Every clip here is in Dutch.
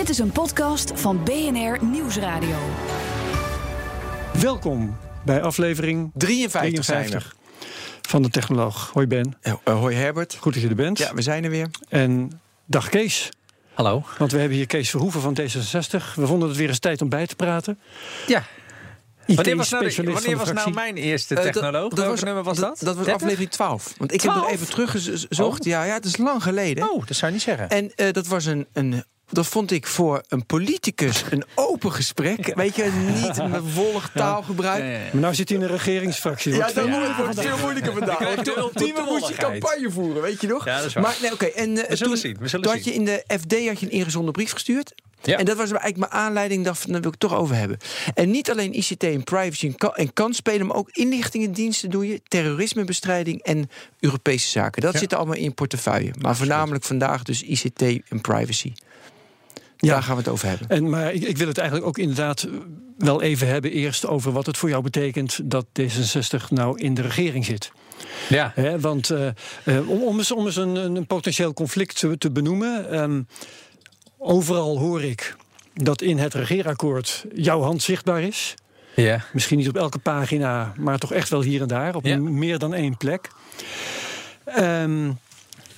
Dit is een podcast van BNR Nieuwsradio. Welkom bij aflevering 53, zijn we. 53 van de Technoloog. Hoi Ben. Eh, eh, hoi Herbert. Goed dat je er bent. Ja, we zijn er weer. En dag Kees. Hallo. Want we hebben hier Kees Verhoeven van D66. We vonden het weer eens tijd om bij te praten. Ja. Wanneer was nou, de- wanneer was nou mijn eerste Eh, dat- technoloog? dat Welk was- nummer was dat? Dat was 30? aflevering 12. Want ik heb 12? nog even teruggezocht. Ja, ja, het is lang geleden. Oh, dat zou je niet zeggen. En eh, dat was een, een. Dat vond ik voor een politicus een open gesprek. Weet je, niet een volg taalgebruik. Ja, ja, ja. Maar nou zit hij in de regeringsfractie. Ja, je? wordt het veel moeilijker vandaag. Want de ultieme moest je campagne voeren, weet je nog? Ja, dat is waar. Maar nee, oké. En eh, We zullen toen, zien, we zullen toen had zien. je in de FD had je een ingezonden brief gestuurd. Ja. En dat was eigenlijk mijn aanleiding. Dacht, daar wil ik het toch over hebben. En niet alleen ICT en privacy en, ka- en kansspelen, maar ook inlichtingendiensten doe je, terrorismebestrijding en Europese zaken. Dat Ja. zit allemaal in je portefeuille. Maar voornamelijk vandaag dus ICT en privacy. Daar gaan we het over hebben. En, maar ik, ik wil het eigenlijk ook inderdaad eh, wel even hebben eerst over wat het voor jou betekent dat D66 nou in de regering zit. Ja. Hè, want eh, eh, om, om eens, om eens een, een potentieel conflict te, te benoemen. ehm, overal hoor ik dat in het regeerakkoord jouw hand zichtbaar is. Ja. Misschien niet op elke pagina, maar toch echt wel hier en daar. Op Ja. meer dan één plek. Ehm,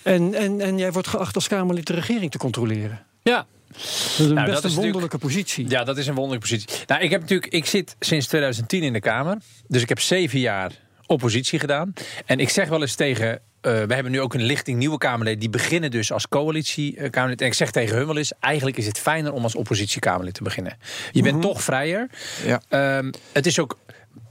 en, en, en jij wordt geacht als Kamerlid de regering te controleren. Ja. Dat is een Nou, best een wonderlijke positie. ja, dat is een wonderlijke positie. Nou, ik heb natuurlijk, ik zit sinds 2010 in de Kamer. Dus ik heb zeven jaar oppositie gedaan. En ik zeg wel eens tegen. eh, we hebben nu ook een lichting nieuwe Kamerleden. Die beginnen dus als coalitie-Kamerlid. En ik zeg tegen hun wel eens: eigenlijk is het fijner om als oppositie-Kamerlid te beginnen. Je bent toch vrijer. Ja. Ehm, het is ook.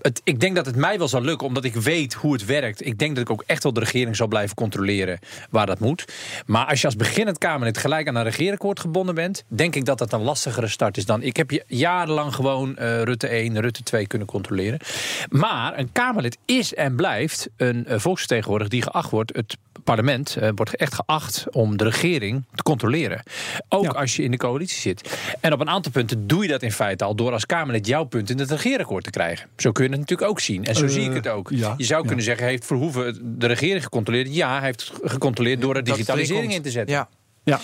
Het, ik denk dat het mij wel zal lukken, omdat ik weet hoe het werkt. Ik denk dat ik ook echt wel de regering zal blijven controleren waar dat moet. Maar als je als beginnend Kamerlid gelijk aan een regeerakkoord gebonden bent, denk ik dat dat een lastigere start is dan. Ik heb je jarenlang gewoon eh, Rutte 1, Rutte 2 kunnen controleren. Maar een Kamerlid is en blijft een eh, volksvertegenwoordiger die geacht wordt, het parlement eh, wordt echt geacht om de regering te controleren. Ook Ja. als je in de coalitie zit. En op een aantal punten doe je dat in feite al door als Kamerlid jouw punt in het regeerakkoord te krijgen. Zo kun je het natuurlijk ook zien. En zo Eh, zie ik het ook. ja, je zou ja. kunnen zeggen, heeft Verhoeven de regering gecontroleerd? Ja, hij heeft gecontroleerd door er digitalisering in te zetten. Ja. Ja.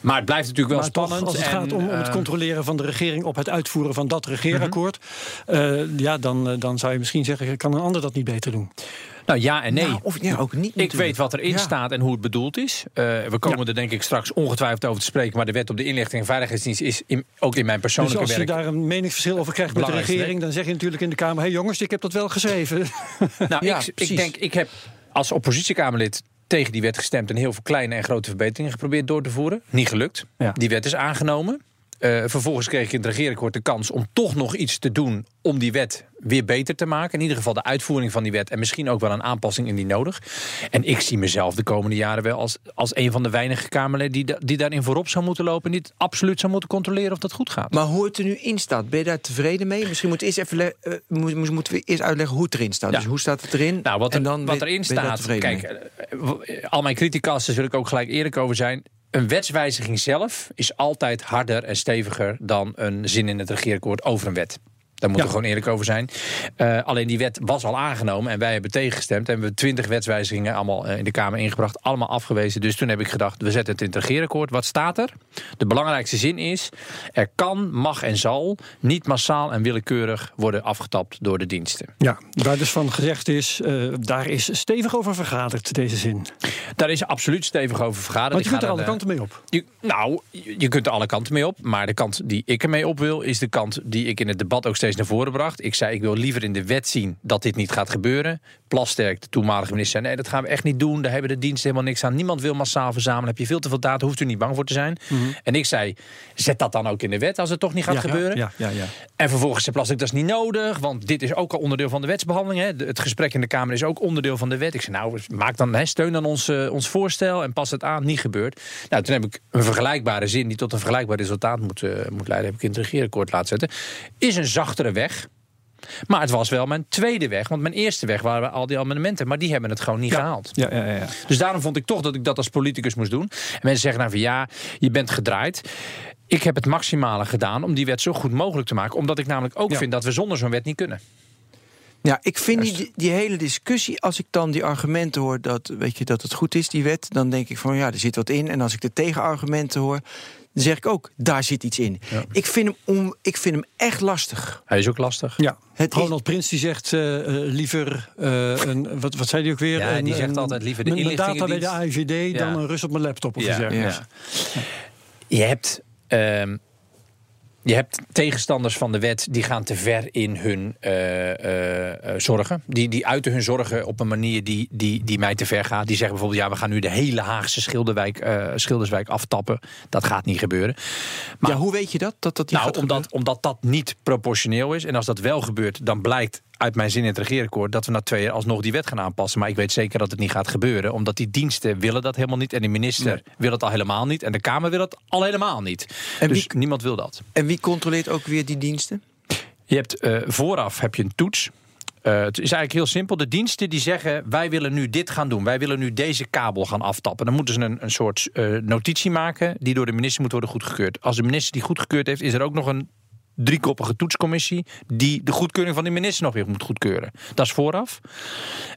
Maar het blijft natuurlijk wel maar toch, spannend. als het en, gaat om, om het eh, controleren van de regering op het uitvoeren van dat regeerakkoord, eh, ja, dan, eh, dan zou je misschien zeggen: kan een ander dat niet beter doen? Nou ja en nee. Nou, of ja, ook niet. Ik natuurlijk. weet wat erin Ja. staat en hoe het bedoeld is. Eh, we komen er denk ik straks ongetwijfeld over te spreken. Maar de wet op de inlichting en veiligheidsdienst is in- ook in mijn Dus persoonlijke als je werk. daar een meningsverschil over krijgt met de regering, dan zeg je natuurlijk in de Kamer: hé hey jongens, ik heb dat wel geschreven. Nou, Ja, ik, ik denk, ik heb als oppositiekamerlid tegen die wet gestemd en heel veel kleine en grote verbeteringen geprobeerd door te voeren. Niet gelukt. Ja. Die wet is aangenomen. Eh, vervolgens kreeg ik in het regeerakkoord de kans om toch nog iets te doen om die wet weer beter te maken. In ieder geval de uitvoering van die wet en misschien ook wel een aanpassing indien nodig. En ik zie mezelf de komende jaren wel als, als een van de weinige Kamerleden die, da- die daarin voorop zou moeten lopen en die het absoluut zou moeten controleren of dat goed gaat. Maar hoe het er nu in staat, ben je daar tevreden mee? Misschien moet eerst even eh, mo- mo- moeten we eerst uitleggen hoe het erin staat. Ja. Dus hoe staat het erin? Nou, wat, er, en dan wat erin daar staat. Kijk, eh, al mijn criticasters wil ik ook gelijk eerlijk over zijn. Een wetswijziging zelf is altijd harder en steviger dan een zin in het regeerakkoord over een wet. Daar moeten Ja. we gewoon eerlijk over zijn. Eh, alleen die wet was al aangenomen en wij hebben tegengestemd. En we hebben twintig wetswijzigingen allemaal eh, in de Kamer ingebracht. Allemaal afgewezen. Dus toen heb ik gedacht, we zetten het in het regeerakkoord. Wat staat er? De belangrijkste zin is... er kan, mag en zal niet massaal en willekeurig worden afgetapt door de diensten. Ja, waar dus van gezegd is, eh, daar is stevig over vergaderd, deze zin. Daar is absoluut stevig over vergaderd. Want je kunt er alle kanten mee op. Je, nou, je je kunt er alle kanten mee op. Maar de kant die ik ermee op wil, is de kant die ik in het debat ook steeds steeds naar voren bracht. Ik zei, ik wil liever in de wet zien dat dit niet gaat gebeuren. Plasterk, de toenmalige minister, zei, nee, dat gaan we echt niet doen. Daar hebben de diensten helemaal niks aan. Niemand wil massaal verzamelen. Heb je veel te veel data, hoeft u niet bang voor te zijn. En ik zei, zet dat dan ook in de wet als het toch niet gaat Ja, gebeuren. Ja, ja, ja. En vervolgens zei Plastic, dat is niet nodig, want dit is ook al onderdeel van de wetsbehandeling. Hè. Het gesprek in de Kamer is ook onderdeel van de wet. Ik zei, nou, maak dan, hè, steun dan ons, eh, ons voorstel en pas het aan. Niet gebeurd. Nou, toen heb ik een vergelijkbare zin die tot een vergelijkbaar resultaat moet, eh, moet leiden, heb ik in het regeerakkoord laten zetten. Is een zachtere weg. Maar het was wel mijn tweede weg. Want mijn eerste weg waren al die amendementen. Maar die hebben het gewoon niet gehaald. Ja, ja, ja, ja. Dus daarom vond ik toch dat ik dat als politicus moest doen. En mensen zeggen dan van ja, je bent gedraaid. Ik heb het maximale gedaan om die wet zo goed mogelijk te maken. Omdat ik namelijk ook Ja. vind dat we zonder zo'n wet niet kunnen. Ja, ik vind die, die hele discussie, als ik dan die argumenten hoor dat, weet je, dat het goed is, die wet, dan denk ik van ja, er zit wat in. En als ik de tegenargumenten hoor, dan zeg ik ook, daar zit iets in. Ik, vind hem om, ik vind hem echt lastig. Hij is ook lastig. Ja. Het is- Ronald Prins die zegt eh, eh, liever een, wat, wat zei hij ook weer? Ja, Een- die zegt een- altijd liever de mijn- mijn data bij de. AIVD dan een rust op mijn laptop of ja. Je hebt, ehm, je hebt tegenstanders van de wet die gaan te ver in hun eh, eh, eh, zorgen. Die, die uiten hun zorgen op een manier die, die, die mij te ver gaat. Die zeggen bijvoorbeeld: ja, we gaan nu de hele Haagse Schilderwijk, Schilderswijk aftappen. Dat gaat niet gebeuren. Maar ja, hoe weet je dat? Dat dat nou, omdat, gebeuren? omdat dat niet proportioneel is. En als dat wel gebeurt, dan blijkt uit mijn zin in het regeerakkoord dat we na twee jaar alsnog die wet gaan aanpassen. Maar ik weet zeker dat het niet gaat gebeuren. Omdat die diensten willen dat helemaal niet. En de minister wil het al helemaal niet. En de Kamer wil het al helemaal niet. En dus wie- niemand wil dat. En wie controleert ook weer die diensten? Je hebt eh, vooraf heb je een toets. Eh, het is eigenlijk heel simpel. De diensten die zeggen: wij willen nu dit gaan doen. Wij willen nu deze kabel gaan aftappen. Dan moeten ze een, een soort eh, notitie maken die door de minister moet worden goedgekeurd. Als de minister die goedgekeurd heeft, is er ook nog een driekoppige toetscommissie die de goedkeuring van de minister nog weer moet goedkeuren. Dat is vooraf.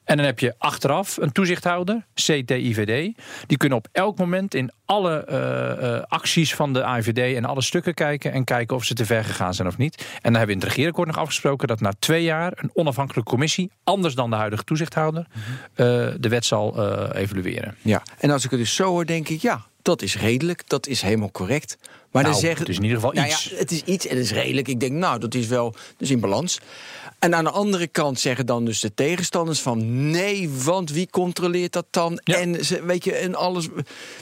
En dan heb je achteraf een toezichthouder, CTIVD. Die kunnen op elk moment in alle eh, eh, acties van de AIVD en alle stukken kijken en kijken of ze te ver gegaan zijn of niet. En dan hebben we in het regeerakkoord nog afgesproken dat na twee jaar een onafhankelijke commissie, anders dan de huidige toezichthouder, eh, de wet zal evalueren. Ja. En als ik het dus zo hoor, denk ik, ja, dat is redelijk, dat is helemaal correct. Maar Nou, dan zeggen, het is in ieder geval Nou iets. Ja, het is iets en het is redelijk. Ik denk, nou, dat is wel dus in balans. En aan de andere kant zeggen dan dus de tegenstanders van... nee, want wie controleert dat dan? Ja. En ze, weet je, en alles...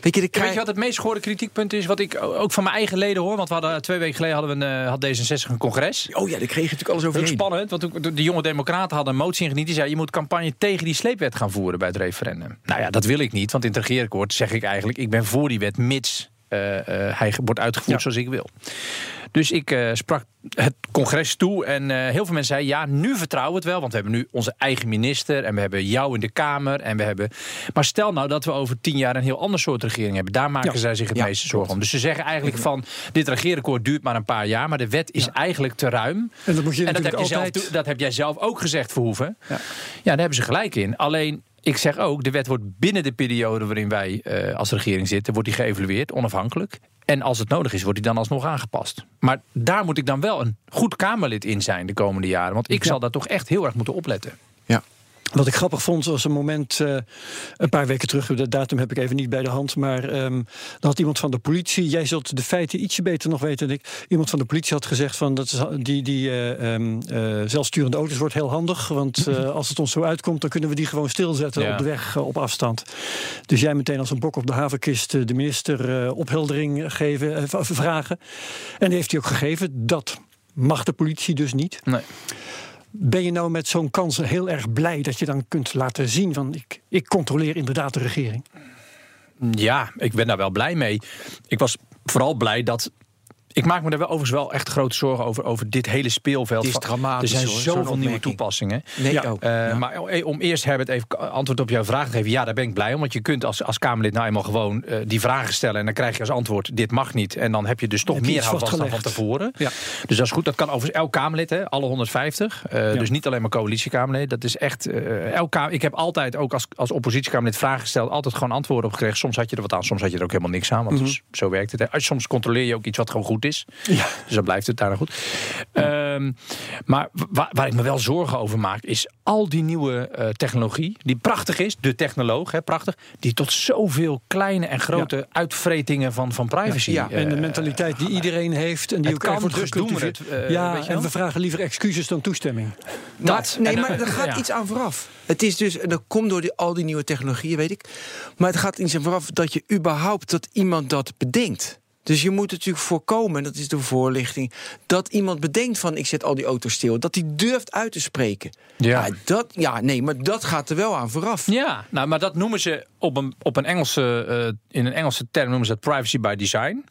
Weet je, de Weet je wat het meest gehoorde kritiekpunt is? Wat ik ook van mijn eigen leden hoor. Want we hadden, twee weken geleden hadden we een, eh, had D66 een congres. Oh ja, daar kreeg je natuurlijk alles over Heel spannend, want de, de jonge democraten hadden een motie ingediend. Die zei, je moet campagne tegen die sleepwet gaan voeren bij het referendum. Nou ja, dat wil ik niet, want in het regeerakkoord zeg ik eigenlijk... ik ben voor die wet, mits hij wordt uitgevoerd Ja. zoals ik wil. Dus ik eh, sprak het congres toe en eh, heel veel mensen zeiden... ja, nu vertrouwen we het wel, want we hebben nu onze eigen minister... en we hebben jou in de Kamer en we hebben... Maar stel nou dat we over tien jaar een heel ander soort regering hebben. Daar maken Ja. zij zich het Ja, meeste zorgen om. Dus ze zeggen eigenlijk van... dit regeerakkoord duurt maar een paar jaar... maar de wet is eigenlijk te ruim. En dat moet je En dat heb, je zelf, altijd... dat heb jij zelf ook gezegd, Verhoeven. Ja. Ja. daar hebben ze gelijk in. Alleen, ik zeg ook, de wet wordt binnen de periode waarin wij eh, als regering zitten, wordt die geëvalueerd, onafhankelijk. En als het nodig is, wordt die dan alsnog aangepast. Maar daar moet ik dan wel een goed Kamerlid in zijn de komende jaren. Want ik zal daar toch echt heel erg moeten opletten. Ja. Wat ik grappig vond was een moment, eh, een paar weken terug, de datum heb ik even niet bij de hand, maar ehm dan had iemand van de politie, jij zult de feiten ietsje beter nog weten dan ik, iemand van de politie had gezegd van dat is, die, die eh, ehm, eh, zelfsturende auto's wordt heel handig, want als het ons zo uitkomt, dan kunnen we die gewoon stilzetten Ja. op de weg op afstand. Dus jij meteen als een bok op de havenkist de minister opheldering geven, vragen. En die heeft hij ook gegeven. Dat mag de politie dus niet. Nee. Ben je nou met zo'n kans heel erg blij dat je dan kunt laten zien van ik, ik controleer inderdaad de regering? Ja, ik ben daar wel blij mee. Ik was vooral blij dat. Ik maak me er wel overigens wel echt grote zorgen over, over dit hele speelveld. Het is dramatisch, Er zijn hoor, zoveel nieuwe toepassingen. Nee, Ja. ook. Eh, Ja. Maar eh, om eerst Herbert even antwoord op jouw vraag te geven. Ja, daar ben ik blij om. Want je kunt als, als Kamerlid nou eenmaal gewoon eh, die vragen stellen. En dan krijg je als antwoord: dit mag niet. En dan heb je dus toch Heb meer houvast dan van tevoren. Ja. Dus dat is goed. Dat kan overigens elk Kamerlid, hè, alle 150. Eh, Dus niet alleen maar coalitiekamerlid. Dat is echt. elk Kamer, ik heb altijd ook als, als oppositiekamerlid vragen gesteld. Altijd gewoon antwoorden op gekregen. Soms had je er wat aan, soms had je er ook helemaal niks aan. Want dus, zo werkt het. hè. Soms controleer je ook iets wat gewoon goed is. Dus dan blijft het daar nog goed. Ehm, maar wa- waar, ik me wel zorgen over maak, is al die nieuwe eh, technologie, die prachtig is, de technoloog, hè, prachtig, die tot zoveel kleine en grote uitvretingen van, van privacy. Ja, eh, En de mentaliteit die iedereen heeft en die het ook kan, wordt dus doen we het, eh, ja, en we vragen liever excuses dan toestemming. Maar, Dat. nee, maar eh, er gaat ja. iets aan vooraf. Het is dus, en dat komt door die, al die nieuwe technologieën, weet ik. Maar het gaat iets aan vooraf dat je überhaupt dat iemand dat bedenkt. Dus je moet natuurlijk voorkomen, dat is de voorlichting, dat iemand bedenkt van ik zet al die auto's stil. Dat hij durft uit te spreken. Ja. dat, ja, nee, maar dat gaat er wel aan vooraf. Ja, nou, maar dat noemen ze op een, op een Engelse, eh, in een Engelse term noemen ze dat privacy by design.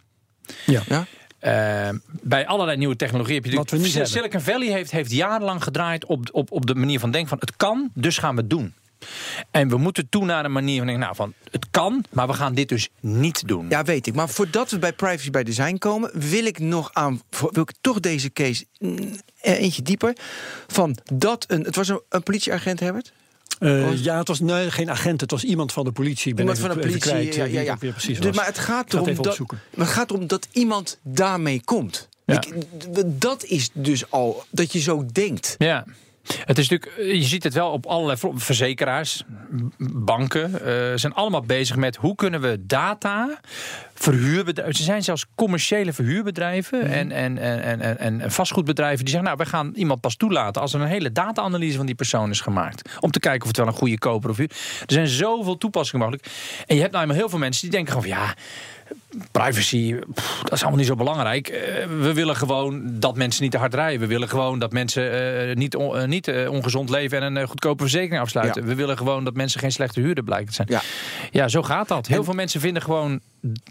Ja. Ja? Eh, bij allerlei nieuwe technologie heb je Wat hebben. Silicon Valley heeft, heeft jarenlang gedraaid op, op, op de manier van denken van het kan, dus gaan we het doen. En we moeten toe naar een manier van denken, nou van het kan, maar we gaan dit dus niet doen. Ja, weet ik. Maar voordat we bij privacy by design komen, wil ik nog aan. Wil ik toch deze case mm, eh, eentje dieper. Van dat een. Het was een, een politieagent, Herbert? Eh, ja, het was nee, geen agent, het was iemand van de politie. Ik ben Iemand even- van de politie. kwijt, ja, eh, ja, ja. precies was. maar het gaat erom dat. Maar het gaat erom dat iemand daarmee komt. Ja. Ik, dat is dus al dat je zo denkt. Ja. Het is natuurlijk, eh, je ziet het wel op allerlei verzekeraars, banken, eh, zijn allemaal bezig met hoe kunnen we data, verhuurbedrijven, ze zijn zelfs commerciële verhuurbedrijven en, en, en, en, en, en vastgoedbedrijven die zeggen, nou, wij gaan iemand pas toelaten als er een hele data-analyse van die persoon is gemaakt. Om te kijken of het wel een goede koper of huur. Er zijn zoveel toepassingen mogelijk. En je hebt nou eenmaal heel veel mensen die denken gewoon van ja, privacy, pff, dat is allemaal niet zo belangrijk. Eh, we willen gewoon dat mensen niet te hard rijden. We willen gewoon dat mensen eh, niet, on- eh, niet ongezond leven en een goedkope verzekering afsluiten. Ja. We willen gewoon dat mensen geen slechte huurder blijken te zijn. Ja. Ja, zo gaat dat. Heel En- veel mensen vinden gewoon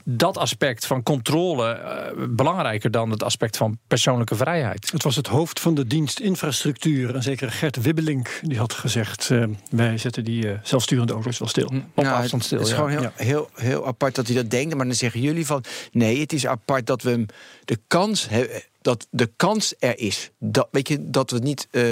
dat aspect van controle eh, belangrijker dan het aspect van persoonlijke vrijheid. Het was het hoofd van de dienst infrastructuur, een zekere Gert Wibbelink, die had gezegd: eh, wij zetten die eh, zelfsturende auto's wel stil. Op Nou, afstand stil. Het is ja. gewoon heel, Ja. heel, heel apart dat hij dat denkt. Maar dan zeggen jullie van nee, het is apart dat we hem de kans hebben. Dat de kans er is. Dat, weet je, dat we niet eh,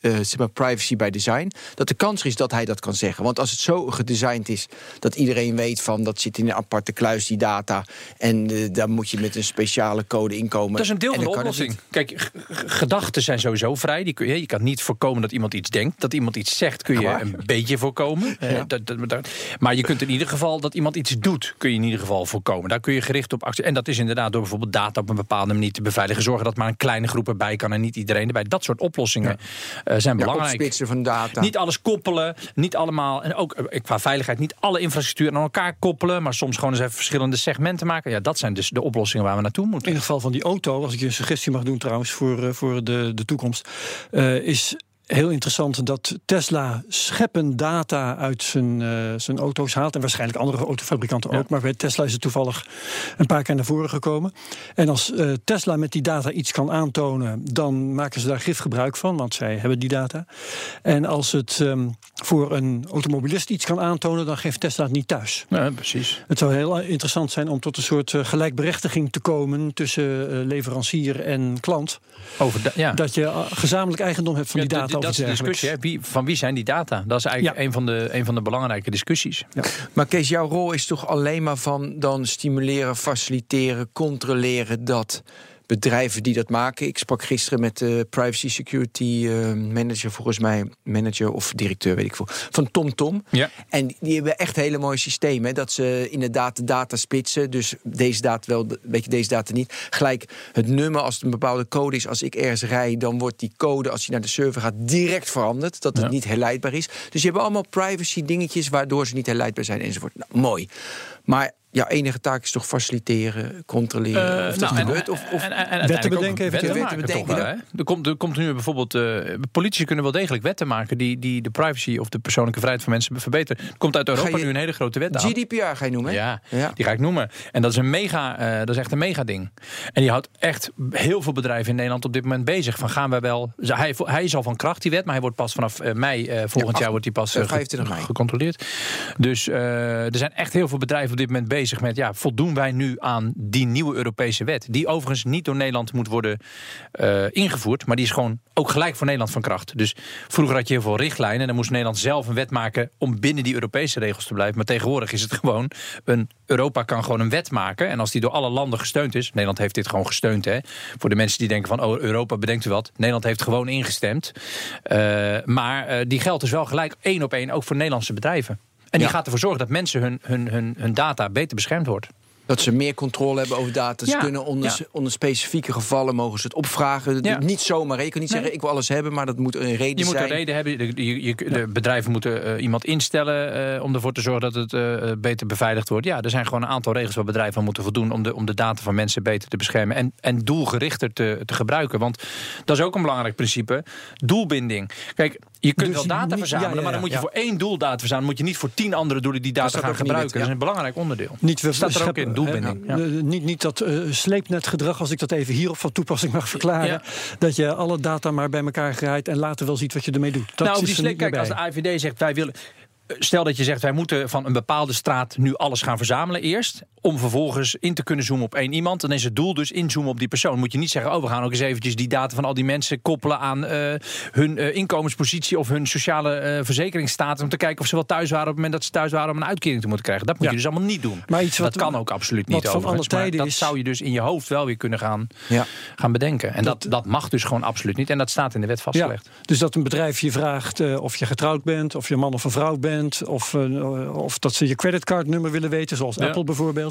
zeg maar privacy by design. Dat de kans er is dat hij dat kan zeggen. Want als het zo gedesigned is dat iedereen weet van dat zit in een aparte kluis, die data. En eh, daar moet je met een speciale code inkomen. Dat is een deel van de oplossing. Kijk, gedachten zijn sowieso vrij. Die kun je, je kan niet voorkomen dat iemand iets denkt. Dat iemand iets zegt kun je Ja, een beetje voorkomen. Dat, dat, dat- maar je kunt in ieder geval dat iemand iets doet, kun je in ieder geval voorkomen. Daar kun je gericht op actie. En dat is inderdaad door bijvoorbeeld data op een bepaalde manier te beveiligen. Zorgen dat maar een kleine groep erbij kan en niet iedereen erbij. Dat soort oplossingen eh, zijn Ja, belangrijk. opsplitsen van data. Niet alles koppelen, niet allemaal. En ook eh, qua veiligheid, niet alle infrastructuur aan elkaar koppelen. Maar soms gewoon eens even verschillende segmenten maken. Ja, dat zijn dus de oplossingen waar we naartoe In moeten. ieder geval van die auto, als ik je een suggestie mag doen trouwens voor, eh, voor de, de toekomst, eh, is heel interessant dat Tesla scheppen data uit zijn, eh, zijn auto's haalt. En waarschijnlijk andere autofabrikanten ook. Maar bij Tesla is het toevallig een paar keer naar voren gekomen. En als eh, Tesla met die data iets kan aantonen, dan maken ze daar gif gebruik van, want zij hebben die data. En als het ehm, voor een automobilist iets kan aantonen, dan geeft Tesla het niet thuis. Ja, precies. Het zou heel interessant zijn om tot een soort eh, gelijkberechtiging te komen tussen eh, leverancier en klant. Over da- ja. Dat je eh, gezamenlijk eigendom hebt van Ja, die data dat is de discussie. Hè? Wie, van wie zijn die data? Dat is eigenlijk Ja. een, van de, een van de belangrijke discussies. Maar Kees, jouw rol is toch alleen maar van dan stimuleren, faciliteren, controleren dat bedrijven die dat maken. Ik sprak gisteren met de privacy security eh, manager, volgens mij manager of directeur, weet ik veel, van TomTom. Ja. En die hebben echt hele mooie systemen. Dat ze inderdaad de data splitsen. Dus deze data wel, weet je, deze data niet. Gelijk het nummer, als het een bepaalde code is. Als ik ergens rijd, dan wordt die code, als je naar de server gaat, direct veranderd. Dat het Ja. niet herleidbaar is. Dus je hebt allemaal privacy dingetjes waardoor ze niet herleidbaar zijn enzovoort. Nou, mooi. Maar jouw enige taak is toch faciliteren, controleren. of dat nou, gebeurt. Of, of, en, en, en wetten bedenken eventueel. wetten Wetten maken toch bedenken, wel, hè? Er komt, er komt nu bijvoorbeeld... eh politici kunnen wel degelijk wetten maken... die, die de privacy of de persoonlijke vrijheid van mensen verbeteren. Er komt uit Europa je- nu een hele grote wet aan. GDPR ga je noemen, hè? Ja, Ja. die ga ik noemen. En dat is een mega, eh, dat is echt een mega ding. En die houdt echt heel veel bedrijven in Nederland op dit moment bezig. Van gaan wij wel. Hij, hij is al van kracht die wet, maar hij wordt pas vanaf eh, mei eh, volgend jaar wordt hij pas eh, eh, ge- 25 mei. gecontroleerd. Dus eh, er zijn echt heel veel bedrijven op dit moment bezig. Bezig met, ja, voldoen wij nu aan die nieuwe Europese wet? Die overigens niet door Nederland moet worden uh, ingevoerd, maar die is gewoon ook gelijk voor Nederland van kracht. Dus vroeger had je heel veel richtlijnen en dan moest Nederland zelf een wet maken om binnen die Europese regels te blijven. Maar tegenwoordig is het gewoon, een Europa kan gewoon een wet maken en als die door alle landen gesteund is, Nederland heeft dit gewoon gesteund, hè, voor de mensen die denken van, oh, Europa bedenkt u wat, Nederland heeft gewoon ingestemd. Uh, maar uh, die geldt dus wel gelijk één op één ook voor Nederlandse bedrijven. En die gaat ervoor zorgen dat mensen hun, hun, hun, hun data beter beschermd wordt. Dat ze meer controle hebben over data. Ze kunnen onder, onder specifieke gevallen mogen ze het opvragen. Niet zomaar. Je kunt niet zeggen ik wil alles hebben, maar dat moet een reden zijn. Je moet een reden hebben. De, je, de bedrijven moeten uh, iemand instellen uh, om ervoor te zorgen dat het uh, beter beveiligd wordt. Ja, er zijn gewoon een aantal regels waar bedrijven aan moeten voldoen om de, om de data van mensen beter te beschermen en, en doelgerichter te, te gebruiken. Want dat is ook een belangrijk principe. Doelbinding. Kijk, je kunt dus wel data verzamelen, ja, ja, maar dan moet je voor één doel data verzamelen. Moet je niet voor tien andere doelen die data gaan gebruiken. Dat is een belangrijk onderdeel. Niet, dat staat er ook in doelbinding. Ja. Niet, niet dat uh, sleepnetgedrag, als ik dat even hierop van toepassing mag verklaren. Dat je alle data maar bij elkaar grijpt en later wel ziet wat je ermee doet. Dat nou, die sleep, kijk, als de IVD zegt wij willen stel dat je zegt wij moeten van een bepaalde straat nu alles gaan verzamelen eerst. Om vervolgens in te kunnen zoomen op één iemand. Dan is het doel dus inzoomen op die persoon. Moet je niet zeggen, oh we gaan ook eens eventjes die data van al die mensen koppelen aan uh, hun uh, inkomenspositie of hun sociale uh, verzekeringsstatus. Om te kijken of ze wel thuis waren op het moment dat ze thuis waren om een uitkering te moeten krijgen. Dat moet ja. je dus allemaal niet doen. Maar iets wat, dat kan ook absoluut niet van alle tijden dat is... zou je dus in je hoofd wel weer kunnen gaan, ja. gaan bedenken. En dat, dat, dat, mag dus gewoon absoluut niet. En dat staat in de wet vastgelegd. Ja. Dus dat een bedrijf je vraagt of je getrouwd bent, of je man of een vrouw bent, of of dat ze je creditcardnummer willen weten, zoals Apple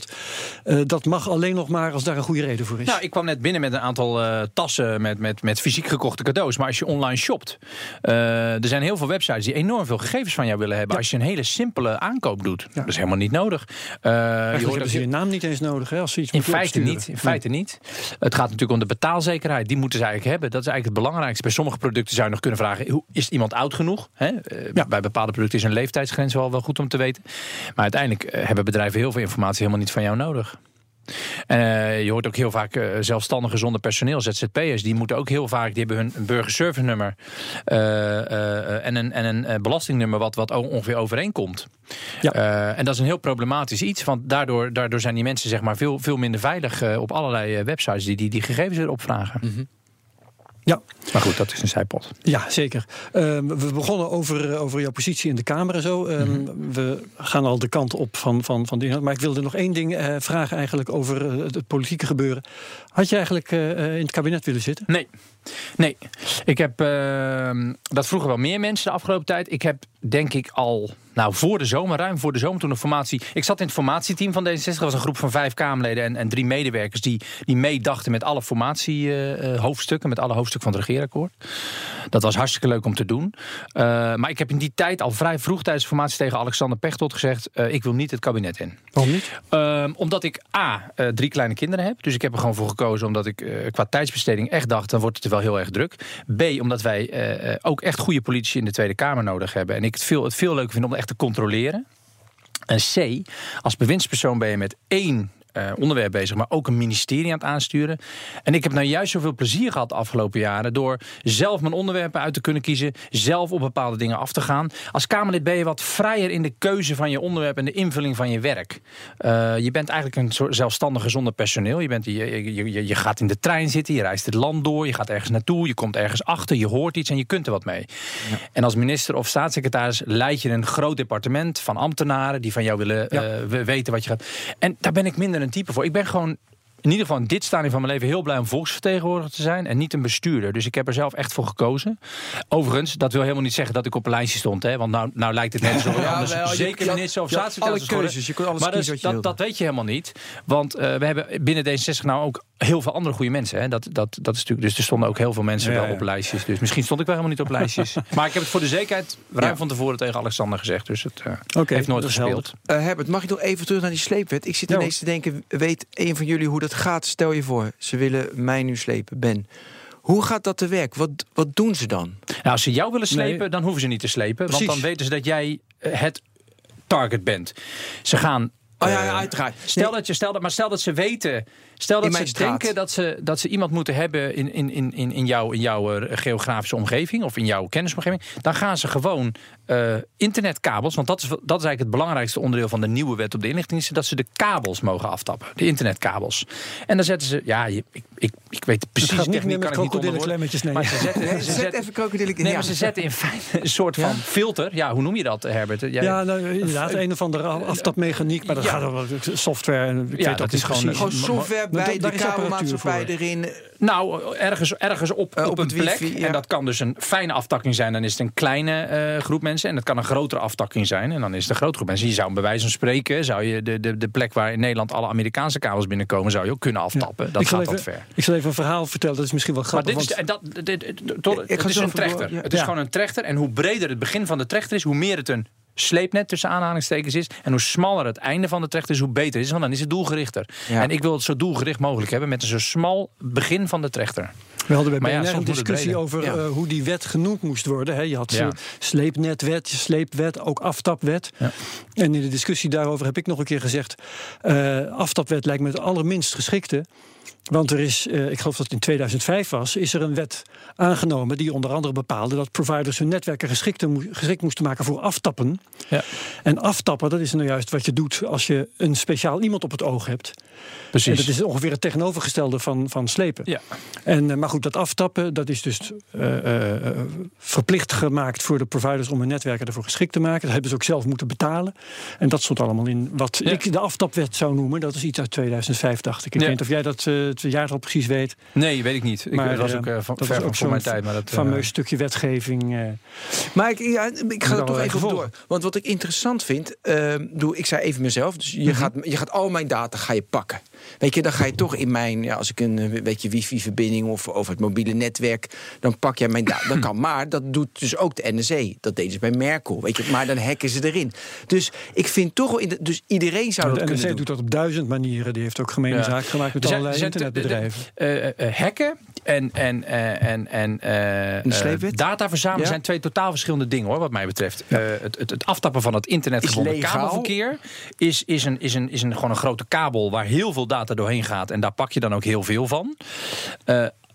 bijvoorbeeld. Uh, dat mag alleen nog maar als daar een goede reden voor is. Nou, ik kwam net binnen met een aantal uh, tassen met, met, met fysiek gekochte cadeaus. Maar als je online shopt, uh, er zijn heel veel websites die enorm veel gegevens van jou willen hebben. Ja. Als je een hele simpele aankoop doet, ja. dat is helemaal niet nodig. je hebben ze je naam niet eens nodig, hè, als ze iets in feite niet. In feite niet. Het gaat natuurlijk om de betaalzekerheid. Die moeten ze eigenlijk hebben. Dat is eigenlijk het belangrijkste. Bij sommige producten zou je nog kunnen vragen: hoe, is iemand oud genoeg? Hè? Bij bepaalde producten is een leeftijdsgrens wel, wel goed om te weten. Maar uiteindelijk eh, hebben bedrijven heel veel informatie helemaal niet van jou nodig. Uh, je hoort ook heel vaak uh, zelfstandigen zonder personeel, ZZP'ers, die moeten ook heel vaak, die hebben hun burgerservice nummer uh, en een, en een belastingnummer wat, wat ongeveer overeenkomt. Ja. en dat is een heel problematisch iets, want daardoor, daardoor zijn die mensen zeg maar, veel, veel minder veilig op allerlei websites die die, die gegevens weer opvragen. Mm Ja. Maar goed, dat is een zijpot. Ja, zeker. Um, we begonnen over, over jouw positie in de Kamer en zo. Mm -hmm. We gaan al de kant op van, van, van die. Maar ik wilde nog één ding uh, vragen eigenlijk over uh, het politieke gebeuren. Had je eigenlijk uh, in het kabinet willen zitten? Nee. Nee. Ik heb ehm, dat vroegen wel meer mensen de afgelopen tijd. Ik heb denk ik al nou, voor de zomer, ruim voor de zomer, toen een formatie. Ik zat in het formatieteam van D66. Dat was een groep van vijf Kamerleden en, en drie medewerkers die, die meedachten met alle formatiehoofdstukken, uh, met alle hoofdstukken van het regeerakkoord. Dat was hartstikke leuk om te doen. Uh, maar ik heb in die tijd al vrij vroeg tijdens de formatie tegen Alexander Pechtold gezegd: ik wil niet het kabinet in. Waarom niet? omdat ik A, drie kleine kinderen heb. Dus ik heb er gewoon voor gekozen omdat ik qua tijdsbesteding echt dacht: dan wordt het er wel heel erg druk. B, omdat wij ook echt goede politici in de Tweede Kamer nodig hebben. En ik het veel, het veel leuker vind om echt te controleren. En C, als bewindspersoon ben je met één uh, onderwerp bezig, maar ook een ministerie aan het aansturen. En ik heb nou juist zoveel plezier gehad de afgelopen jaren door zelf mijn onderwerpen uit te kunnen kiezen, zelf op bepaalde dingen af te gaan. Als Kamerlid ben je wat vrijer in de keuze van je onderwerp en de invulling van je werk. Uh, je bent eigenlijk een soort zelfstandige zonder personeel. Je, bent, je, je, je, je gaat in de trein zitten, je reist het land door, je gaat ergens naartoe, je komt ergens achter, je hoort iets en je kunt er wat mee. Ja. En als minister of staatssecretaris leid je een groot departement van ambtenaren die van jou willen ja. uh, weten wat je gaat. En daar ben ik minder een type voor. Ik ben gewoon in ieder geval in dit stadium van mijn leven heel blij om volksvertegenwoordiger te zijn en niet een bestuurder. Dus ik heb er zelf echt voor gekozen. Overigens, dat wil helemaal niet zeggen dat ik op een lijstje stond. Hè? Want nou, nou lijkt het net zo ja, anders. Wel, Zeker je, minister of staatssecretaris. Keuzes, je kunt alles maar kiezen dat, dat, dat, weet je helemaal niet. Want uh, we hebben binnen D66 nou ook heel veel andere goede mensen. Hè? Dat, dat, dat is natuurlijk, dus er stonden ook heel veel mensen ja, wel op lijstjes. Dus misschien stond ik wel helemaal niet op lijstjes. maar ik heb het voor de zekerheid ruim van tevoren tegen Alexander gezegd. Dus het uh, okay, heeft nooit gespeeld. Uh, Herbert, mag ik nog even terug naar die sleepwet? Ik zit ineens te denken, weet een van jullie hoe dat gaat? Stel je voor, ze willen mij nu slepen, Ben. Hoe gaat dat te werk? Wat, wat doen ze dan? Nou, als ze jou willen slepen, nee. dan hoeven ze niet te slepen. Precies. Want dan weten ze dat jij het target bent. Ze gaan Oh ja, eh, ja, uiteraard. Stel Nee. dat je, stel dat, maar stel dat ze weten. Stel dat ze straat. denken dat ze, dat ze iemand moeten hebben in, in, in, in, in jouw, in jouw eh, geografische omgeving of in jouw kennisomgeving. Dan gaan ze gewoon eh, internetkabels. Want dat is, dat is eigenlijk het belangrijkste onderdeel van de nieuwe wet op de inlichtingendiensten. Dat ze de kabels mogen aftappen. De internetkabels. En dan zetten ze. Ja, je- ik, ik, ik weet Het precies niet techniek meer met kan ik niet nee. Maar ze zetten, Nee, ze zet even krokodillen in. Nee, maar ze zetten in feite een soort van filter. Ja, hoe noem je dat, Herbert? Jij- Ja, nou, inderdaad, een of andere aftapmechaniek, maar dat Ja. gaat over software. En ik Ja, weet dat dat is is gewoon, precies. Gewoon software bij de kabelmaatschappij erin. Nou, ergens, ergens op, Eh, op, op een het plek. wifi, ja. En dat kan dus een fijne aftakking zijn. Dan is het een kleine eh, groep mensen. En dat kan een grotere aftakking zijn. En dan is het een grote groep mensen. Je zou bij wijze van spreken... zou je de, de, de plek waar in Nederland alle Amerikaanse kabels binnenkomen... zou je ook kunnen aftappen. Dat ik, gaat even, wat ver. ik zal even een verhaal vertellen, dat is misschien wel Maar grappig. dit is, want- dat, dit, dit- tot- Ik ga het is een door, trechter. ja. Het is Ja. gewoon een trechter. En hoe breder het begin van de trechter is... hoe meer het een sleepnet tussen aanhalingstekens is. En hoe smaller het einde van de trechter is, hoe beter het is. Want dan is het doelgerichter. Ja. En ik wil het zo doelgericht mogelijk hebben... met een zo smal begin van de trechter. We hadden bij ja, BNR een discussie over Ja. eh, hoe die wet genoemd moest worden. Hè. Je had Ja. eh, sleepnetwet, sleepwet, ook aftapwet. Ja. En in de discussie daarover heb ik nog een keer gezegd... eh, aftapwet lijkt me het allerminst geschikte. Want er is, eh, ik geloof dat het in 2005 was, is er een wet aangenomen die onder andere bepaalde dat providers hun netwerken geschikt, geschikt moesten maken voor aftappen. Ja. En aftappen, dat is nou juist wat je doet als je een speciaal iemand op het oog hebt. En Precies. dat is ongeveer het tegenovergestelde van, van slepen. Ja. En, eh, maar goed, dat aftappen, dat is dus eh, verplicht gemaakt voor de providers om hun netwerken ervoor geschikt te maken. Dat hebben ze ook zelf moeten betalen. En dat stond allemaal in wat Ja. ik de aftapwet zou noemen. Dat is iets uit 2005, dacht ik. Ik Ja. weet niet of jij dat het jaar al precies weet. Nee, weet ik niet. Ik, Maar, dat was eh, ook eh, van, dat ver is van ook voor mijn tijd. Maar dat, eh, fameus stukje wetgeving. eh. Maar ik, ja, ik ga er toch even op door. Want wat ik interessant vind, ehm, doe, ik zei even mezelf, dus Mhm. je, gaat, je gaat al mijn data ga je pakken. Weet je, dan ga je toch in mijn, ja, als ik een eh, weet je, wifi-verbinding of over het mobiele netwerk, dan pak jij mijn data. Dat kan, maar dat doet dus ook de NSE. Dat deden ze bij Merkel, weet je. Maar dan hacken ze erin. Dus ik vind toch wel, in de, dus iedereen zou de dat NRC kunnen doen. doet dat op duizend manieren. Die heeft ook gemene Ja. zaak gemaakt met Er zijn- allerlei er internetbedrijven. eh, eh, hacken en, en, eh, en, en eh, eh, data verzamelen Ja. zijn twee totaal verschillende dingen hoor, wat mij betreft. Het, het, het aftappen van het internetgebonden kabelverkeer is, is, een, is, een, is een, gewoon een grote kabel waar heel veel data doorheen gaat. En daar pak je dan ook heel veel van.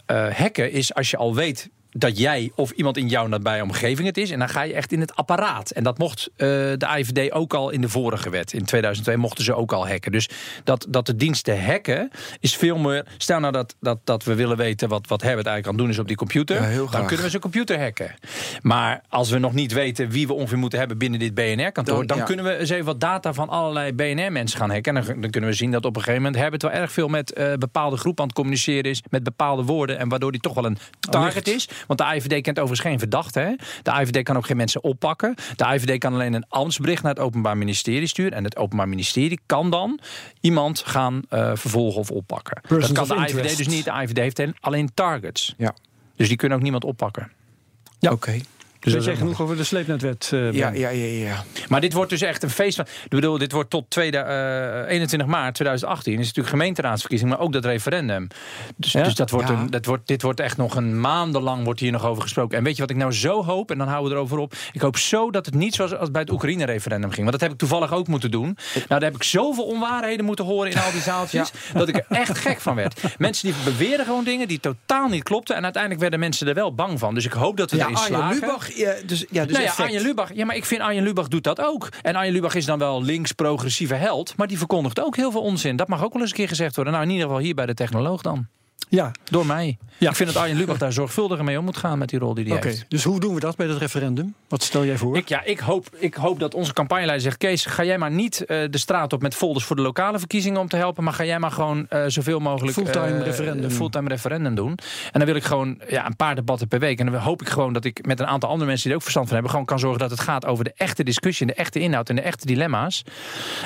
Eh, hacken is als je al weet dat jij of iemand in jouw nabije omgeving het is. En dan ga je echt in het apparaat. En dat mocht eh, de AIVD ook al in de vorige wet. In 2002 mochten ze ook al hacken. Dus dat, dat de diensten hacken is veel meer... Stel nou dat, dat, dat we willen weten wat, wat Herbert eigenlijk aan het doen is op die computer. Ja, dan kunnen we zijn computer hacken. Maar als we nog niet weten wie we ongeveer moeten hebben binnen dit BNR-kantoor... Dan, Dan- ja. kunnen we eens even wat data van allerlei BNR-mensen gaan hacken. En dan, dan kunnen we zien dat op een gegeven moment Herbert wel erg veel met eh, bepaalde groepen aan het communiceren is. Met bepaalde woorden. En waardoor die toch wel een target is. Want de AIVD kent overigens geen verdachte. Hè? De AIVD kan ook geen mensen oppakken. De AIVD kan alleen een ambtsbericht naar het Openbaar Ministerie sturen. En het Openbaar Ministerie kan dan iemand gaan eh, vervolgen of oppakken. Persons dat kan de AIVD interest. dus niet. De AIVD heeft alleen targets. Ja. Dus die kunnen ook niemand oppakken. Ja. Oké. Dus Weet dat jij is genoeg over de sleepnetwet? eh, Ja, ja, ja, ja. Maar dit wordt dus echt een feest van. Ik bedoel, dit wordt tot tweede, eh, 21 maart 2018. Is natuurlijk gemeenteraadsverkiezing, maar ook dat referendum. Dus, Ja? dus dat wordt Ja. een, dat wordt, dit wordt echt nog een maandenlang wordt hier nog over gesproken. En weet je wat ik nou zo hoop? En dan houden we erover op. Ik hoop zo dat het niet zoals als bij het Oekraïne-referendum ging. Want dat heb ik toevallig ook moeten doen. Nou, daar heb ik zoveel onwaarheden moeten horen in al die zaaltjes. Dat ik er echt gek van werd. Mensen die beweren gewoon dingen die totaal niet klopten. En uiteindelijk werden mensen er wel bang van. Dus ik hoop dat we Ja, erin slagen. Lubach, ja, dus, ja, dus nou ja, effect. Arjen Lubach. Ja, maar ik vind Arjen Lubach doet dat ook. En Arjen Lubach is dan wel links-progressieve held. Maar die verkondigt ook heel veel onzin. Dat mag ook wel eens een keer gezegd worden. Nou, in ieder geval hier bij de technoloog dan. Ja, Door mij. Ja. Ik vind dat Arjen Lubach daar zorgvuldiger mee om moet gaan met die rol die hij oké. heeft. Dus hoe doen we dat bij het referendum? Wat stel jij voor? Ik, ja, ik, hoop, ik hoop dat onze campagneleider zegt... Kees, ga jij maar niet eh, de straat op met folders voor de lokale verkiezingen om te helpen... maar ga jij maar gewoon eh, zoveel mogelijk... Fulltime eh, referendum. fulltime referendum doen. En dan wil ik gewoon ja, een paar debatten per week. En dan hoop ik gewoon dat ik met een aantal andere mensen... die er ook verstand van hebben... gewoon kan zorgen dat het gaat over de echte discussie... en de echte inhoud en de echte dilemma's.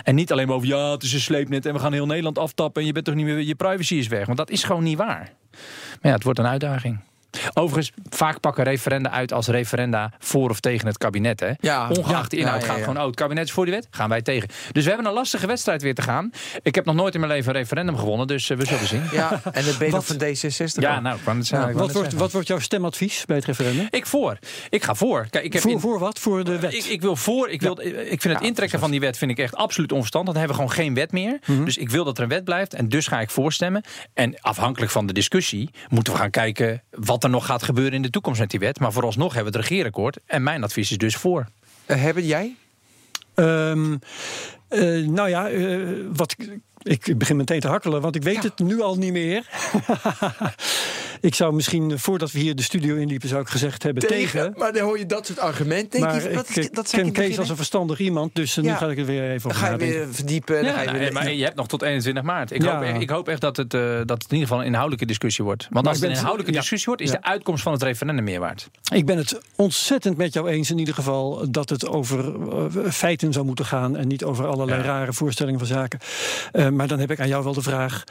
En niet alleen maar over... ja, het is een sleepnet en we gaan heel Nederland aftappen... en je bent toch niet meer... je privacy is weg. Want dat is gewoon niet waar. Maar ja, het wordt een uitdaging. Overigens, vaak pakken referenda uit als referenda voor of tegen het kabinet. Hè? Ja. Ongeacht de inhoud ja, gaat ja. gewoon, oh, het kabinet is voor die wet, gaan wij tegen. Dus we hebben een lastige wedstrijd weer te gaan. Ik heb nog nooit in mijn leven een referendum gewonnen, dus eh, we zullen zien. Ja, en Wat? van D66. Ja, nou, het Wat wordt, wat wordt jouw stemadvies bij het referendum? Ik voor. Ik ga voor. Kijk, ik heb Voor, in- voor wat? Voor de wet? Ik, ik wil voor. Ik, wil, ik vind het intrekken van die wet vind ik echt absoluut onverstandig. Dan hebben we gewoon geen wet meer. Mhm. Dus ik wil dat er een wet blijft. En dus ga ik voorstemmen. En afhankelijk van de discussie moeten we gaan kijken wat er nog gaat gebeuren in de toekomst met die wet. Maar vooralsnog hebben we het regeerakkoord. En mijn advies is dus voor. Eh, hebben jij? Ehm, eh, nou ja, eh, wat, ik, ik begin meteen te hakkelen, want ik weet het nu al niet meer. ik zou misschien, voordat we hier de studio inliepen, zou ik gezegd hebben tegen. Maar dan hoor je dat soort argumenten. Denk maar je, wat ik is, dat ken ik Kees beginnen. als een verstandig iemand, dus eh, nu ga ik er weer even Dan over ga je weer verdiepen. dan Ja, ga je nou, weer, maar je hebt nog tot 21 maart. Ik, Ja. hoop, echt- ik hoop echt dat het, eh, dat het in ieder geval een inhoudelijke discussie wordt. Want Maar als het een inhoudelijke ja. discussie wordt, is Ja. de uitkomst van het referendum meer waard. Ik ben het ontzettend met jou eens in ieder geval dat het over eh, feiten zou moeten gaan en niet over allerlei Ja. rare voorstellingen van zaken. Eh, maar dan heb ik aan jou wel de vraag: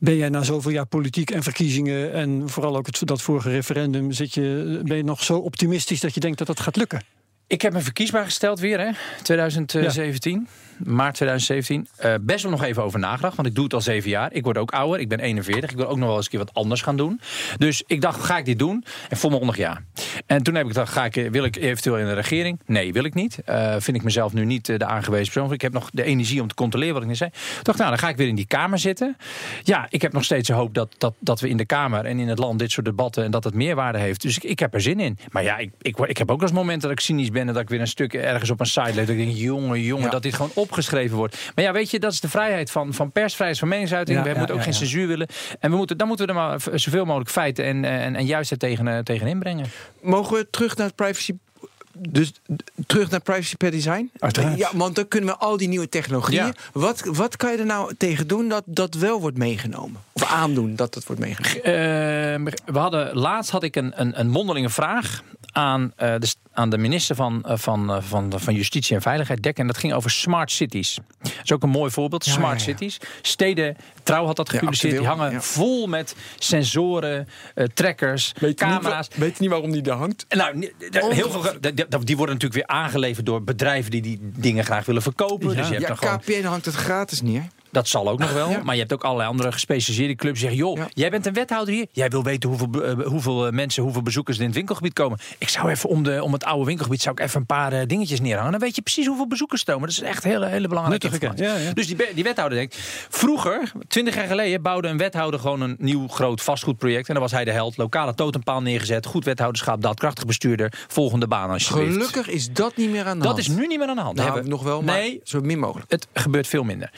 ben jij na zoveel jaar politiek en verkiezingen en vooral ook het, dat vorige referendum, zit je, ben je nog zo optimistisch dat je denkt dat dat gaat lukken? Ik heb me verkiesbaar gesteld weer, hè? 2017. Maart 2017. Eh, best wel nog even over nagedacht, want ik doe het al zeven jaar. Ik word ook ouder, ik ben 41. Ik wil ook nog wel eens een keer wat anders gaan doen. Dus ik dacht, ga ik dit doen? En volmondig ja. En toen heb ik gedacht, ga ik, eh, wil ik eventueel in de regering? Nee, wil ik niet. Eh, vind ik mezelf nu niet de aangewezen persoon. Ik heb nog de energie om te controleren wat ik net zei. Dacht nou, dan ga ik weer in die Kamer zitten. Ja, ik heb nog steeds de hoop dat, dat, dat we in de Kamer en in het land dit soort debatten... en dat het meerwaarde heeft. Dus ik, ik heb er zin in. Maar ja, ik, ik, ik heb ook als moment dat ik cynisch ben... en dat ik weer een stuk ergens op een site. Dat ik denk, jongen, jongen, Ja. dat dit gewoon opgeschreven wordt. Maar ja, weet je, dat is de vrijheid van, van persvrijheid, van meningsuiting. Ja, we ja, moeten ook ja, geen ja. censuur willen. En we moeten, dan moeten we er maar zoveel mogelijk feiten en, eh, en, en juistheid tegen, eh, tegen inbrengen. Mogen we terug naar het privacy... Dus terug naar privacy per design? Uiteraard. Ja, want dan kunnen we al die nieuwe technologieën. Ja. Wat, wat kan je er nou tegen doen dat dat wel wordt meegenomen? Of aandoen dat dat wordt meegenomen? Ehm, we hadden, laatst had ik een, een, een mondelinge vraag aan, eh, de, aan de minister van, eh, van, eh, van, van Justitie en Veiligheid, Dek. En dat ging over smart cities. Dat is ook een mooi voorbeeld. Ja, smart ja, ja. cities. Steden, Trouw had dat Ja, gepubliceerd. die hangen ja. vol met sensoren, trackers, camera's. weet je niet waarom die daar hangt? Nou, heel veel, die worden natuurlijk weer aangeleverd door bedrijven die die dingen graag willen verkopen. Dus je hebt Ja, dan gewoon KPN hangt het gratis neer. Dat zal ook nog wel. Ja. Maar je hebt ook allerlei andere gespecialiseerde clubs die zeggen... joh, Ja. jij bent een wethouder hier. Jij wil weten hoeveel, eh, hoeveel eh, mensen, hoeveel bezoekers er in het winkelgebied komen. Ik zou even om, de, om het oude winkelgebied zou ik even een paar eh, dingetjes neerhangen. Dan weet je precies hoeveel bezoekers er komen. Dat is echt hele, hele belangrijke informatie. ja. Dus die, die wethouder denkt... Vroeger, twintig jaar geleden, bouwde een wethouder gewoon een nieuw groot vastgoedproject. En dan was hij de held. Lokale totempaal neergezet. Goed wethouderschap, daadkrachtig bestuurder. Volgende baan alsjeblieft. Gelukkig is dat niet meer aan de Dat hand. is nu niet meer aan de hand. Nou, Hebben- nog wel, maar Nee, zo min mogelijk. het gebeurt veel minder.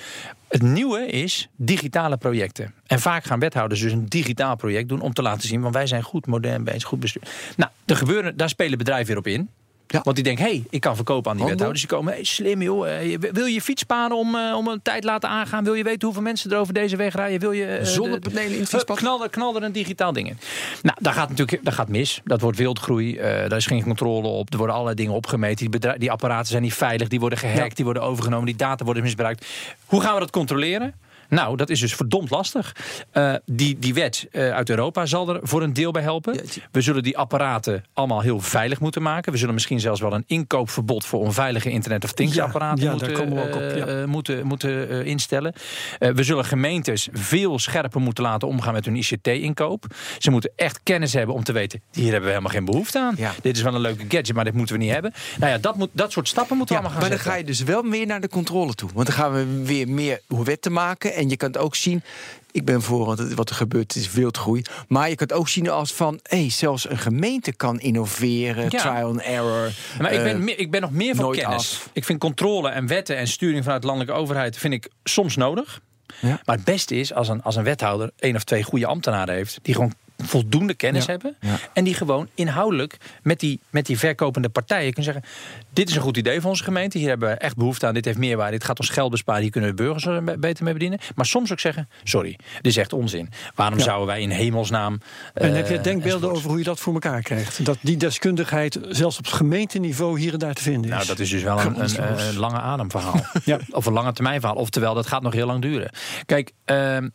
Het nieuwe is digitale projecten. En vaak gaan wethouders dus een digitaal project doen om te laten zien, want wij zijn goed modern bezig, goed bestuur. Nou, er gebeuren, daar spelen bedrijven weer op in. Ja. Want die denken, hé, hey, ik kan verkopen aan die Handel. wethouders. Die komen, hey, slim joh, eh, wil je je fiets sparen om, eh, om een tijd laten aangaan? Wil je weten hoeveel mensen er over deze weg rijden? Wil je eh, de- Zonnepanelen in het fietspad? Knal er, knal er een digitaal ding in. Nou, daar gaat natuurlijk dat gaat mis. Dat wordt wildgroei. daar is geen controle op. Er worden allerlei dingen opgemeten. Die, die apparaten zijn niet veilig. Die worden gehackt. Die worden overgenomen. Die data worden misbruikt. Hoe gaan we dat controleren? Nou, dat is dus verdomd lastig. Eh, die, die wet eh, uit Europa zal er voor een deel bij helpen. We zullen die apparaten allemaal heel veilig moeten maken. We zullen misschien zelfs wel een inkoopverbod voor onveilige internet of things apparaten ja, daar moeten, komen we ook op, eh, ja. moeten, moeten instellen. We zullen gemeentes veel scherper moeten laten omgaan met hun ICT-inkoop. Ze moeten echt kennis hebben om te weten, hier hebben we helemaal geen behoefte aan. Dit is wel een leuke gadget, maar dit moeten we niet hebben. Nou ja, dat, moet, dat soort stappen moeten we allemaal maar gaan dan zetten. ga je dus wel meer naar de controle toe. Want dan gaan we weer meer wetten maken. En je kan het ook zien. Ik ben voor, want wat er gebeurt is wildgroei. Maar je kan het ook zien als van... Hey, zelfs een gemeente kan innoveren. Ja. Trial and error. Maar ik eh, ben, meer- ik ben nog meer van kennis. af. Ik vind controle en wetten en sturing vanuit de landelijke overheid vind ik soms nodig. Ja. Maar het beste is als een, als een wethouder één of twee goede ambtenaren heeft. Die gewoon voldoende kennis Ja. hebben. Ja. En die gewoon inhoudelijk met die, met die verkopende partijen kunnen zeggen... dit is een goed idee voor onze gemeente. Hier hebben we echt behoefte aan. Dit heeft meerwaarde. Dit gaat ons geld besparen. Hier kunnen we burgers er be- beter mee bedienen. Maar soms ook zeggen, sorry, dit is echt onzin. Waarom Ja. zouden wij in hemelsnaam... En eh, heb je denkbeelden enzovoort. over hoe je dat voor elkaar krijgt? Dat die deskundigheid zelfs op gemeenteniveau hier en daar te vinden is. Nou, dat is dus wel een, een, een lange ademverhaal. Ja. Of een lange termijn verhaal. Oftewel, dat gaat nog heel lang duren. Kijk, ehm,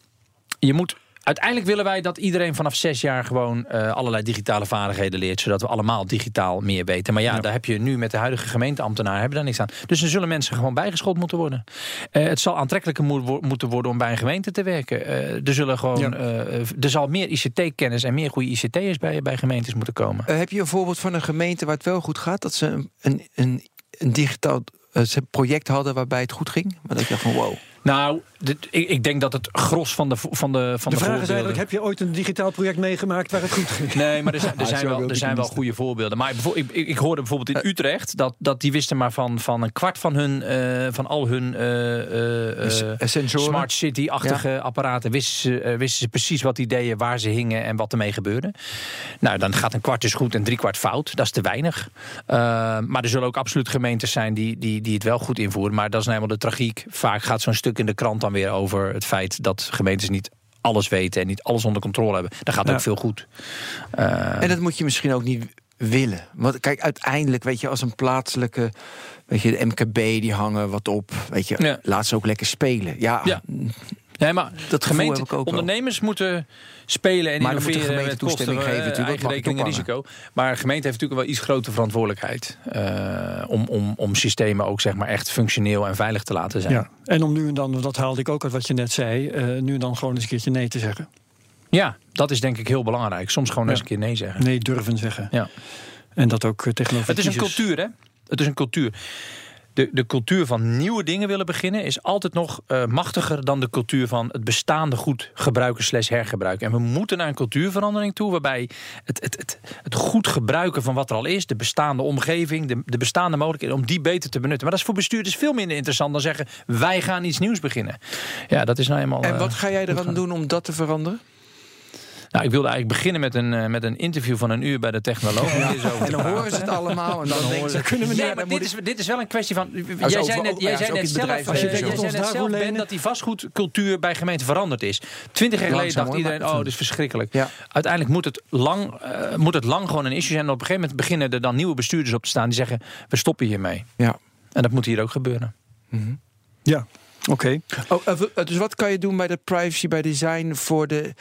je moet uiteindelijk willen wij dat iedereen vanaf zes jaar gewoon uh, allerlei digitale vaardigheden leert. Zodat we allemaal digitaal meer weten. Maar ja, daar heb je nu met de huidige gemeenteambtenaren hebben daar niks aan. Dus er zullen mensen gewoon bijgeschoold moeten worden. Uh, het zal aantrekkelijker mo moeten worden om bij een gemeente te werken. Uh, er, zullen gewoon, er zal meer ICT-kennis en meer goede ICT'ers bij, bij gemeentes moeten komen. heb je een voorbeeld van een gemeente waar het wel goed gaat? Dat ze een, een, een, een digitaal project hadden waarbij het goed ging? Maar dat je dacht van wow. Nou, ik, ik, denk dat het gros van de van de van de, de vraag is eigenlijk: heb je ooit een digitaal project meegemaakt waar het goed ging? Nee, maar er zijn, er ah, zijn wel, er zijn wel goede voorbeelden. Maar ik, ik, hoorde bijvoorbeeld in Utrecht dat, dat die wisten maar van, van een kwart van hun uh, van al hun uh, uh, smart city-achtige apparaten wisten ze, wisten ze precies wat die deden, waar ze hingen en wat ermee gebeurde. Nou, dan gaat een kwart dus goed en drie kwart fout. Dat is te weinig. maar er zullen ook absoluut gemeentes zijn die, die, die het wel goed invoeren. Maar dat is nou eenmaal de tragiek. Vaak gaat zo'n stuk in de krant dan weer over het feit dat gemeentes niet alles weten en niet alles onder controle hebben. Dan gaat ook veel goed. Uh, en dat moet je misschien ook niet willen. Want kijk, uiteindelijk, weet je, als een plaatselijke, weet je, de MKB die hangen wat op, weet je, ja. laat ze ook lekker spelen. Ja, ja. Nee, maar dat gemeente, ondernemers moeten spelen en maar innoveren met toestemming kosten, geven, uh, eigen rekening en risico. Maar de gemeente heeft natuurlijk wel iets grotere verantwoordelijkheid uh, om, om, om systemen ook zeg maar echt functioneel en veilig te laten zijn. Ja. En om nu en dan, dat haalde ik ook uit wat je net zei, uh, nu en dan gewoon eens een keertje nee te zeggen. Ja, dat is denk ik heel belangrijk. Soms gewoon eens een keer nee zeggen. Nee durven zeggen. Ja. En dat ook tegenover. Het is een cultuur, hè? Het is een cultuur de, de cultuur van nieuwe dingen willen beginnen... is altijd nog uh, machtiger dan de cultuur van het bestaande goed gebruiken slash hergebruiken. En we moeten naar een cultuurverandering toe... waarbij het, het, het, het goed gebruiken van wat er al is... de bestaande omgeving, de, de bestaande mogelijkheden... om die beter te benutten. Maar dat is voor bestuurders veel minder interessant dan zeggen... wij gaan iets nieuws beginnen. Ja, dat is nou eenmaal... En wat ga jij eraan doen om dat te veranderen? Nou, ik wilde eigenlijk beginnen met een, uh, met een interview van een uur bij de technoloog. Ja. En dan horen ze het allemaal. En dan, dan denken ze, kunnen we niet. maar dit, is, dit is wel een kwestie van... Jij zei net, jij zei net zelf, als je jij zei net zelf ben, dat die vastgoedcultuur bij gemeenten veranderd is. Twintig jaar geleden dacht iedereen, oh, dat is verschrikkelijk. Uiteindelijk moet het, lang, uh, moet het lang gewoon een issue zijn. En op een gegeven moment beginnen er dan nieuwe bestuurders op te staan... die zeggen, we stoppen hiermee. Ja. En dat moet hier ook gebeuren. Mm -hmm. Ja, oké. Okay. Oh, dus wat kan je doen bij de privacy by design voor de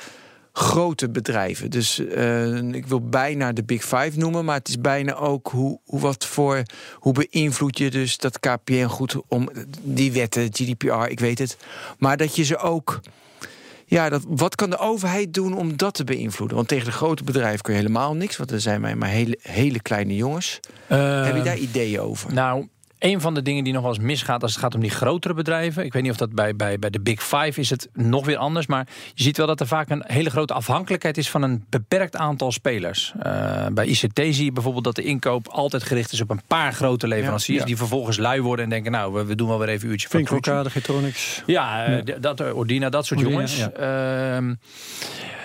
grote bedrijven. Dus uh, ik wil bijna de Big Five noemen, maar het is bijna ook hoe, hoe wat voor hoe beïnvloed je dus dat KPN goed om die wetten, GDPR, ik weet het, maar dat je ze ook. Ja, dat, wat kan de overheid doen om dat te beïnvloeden? Want tegen de grote bedrijven kun je helemaal niks, want er zijn wij maar hele, hele kleine jongens. Uh, Heb je daar ideeën over? Nou, een van de dingen die nog wel eens misgaat als het gaat om die grotere bedrijven. Ik weet niet of dat bij, bij, bij de Big Five is het nog weer anders. Maar je ziet wel dat er vaak een hele grote afhankelijkheid is van een beperkt aantal spelers. Uh, bij ICT zie je bijvoorbeeld dat de inkoop altijd gericht is op een paar grote leveranciers. Die vervolgens lui worden en denken, nou, we, doen wel weer even een uurtje van Getronics. Ja, uh, dat, eh, Ordina, dat soort jongens. Ja.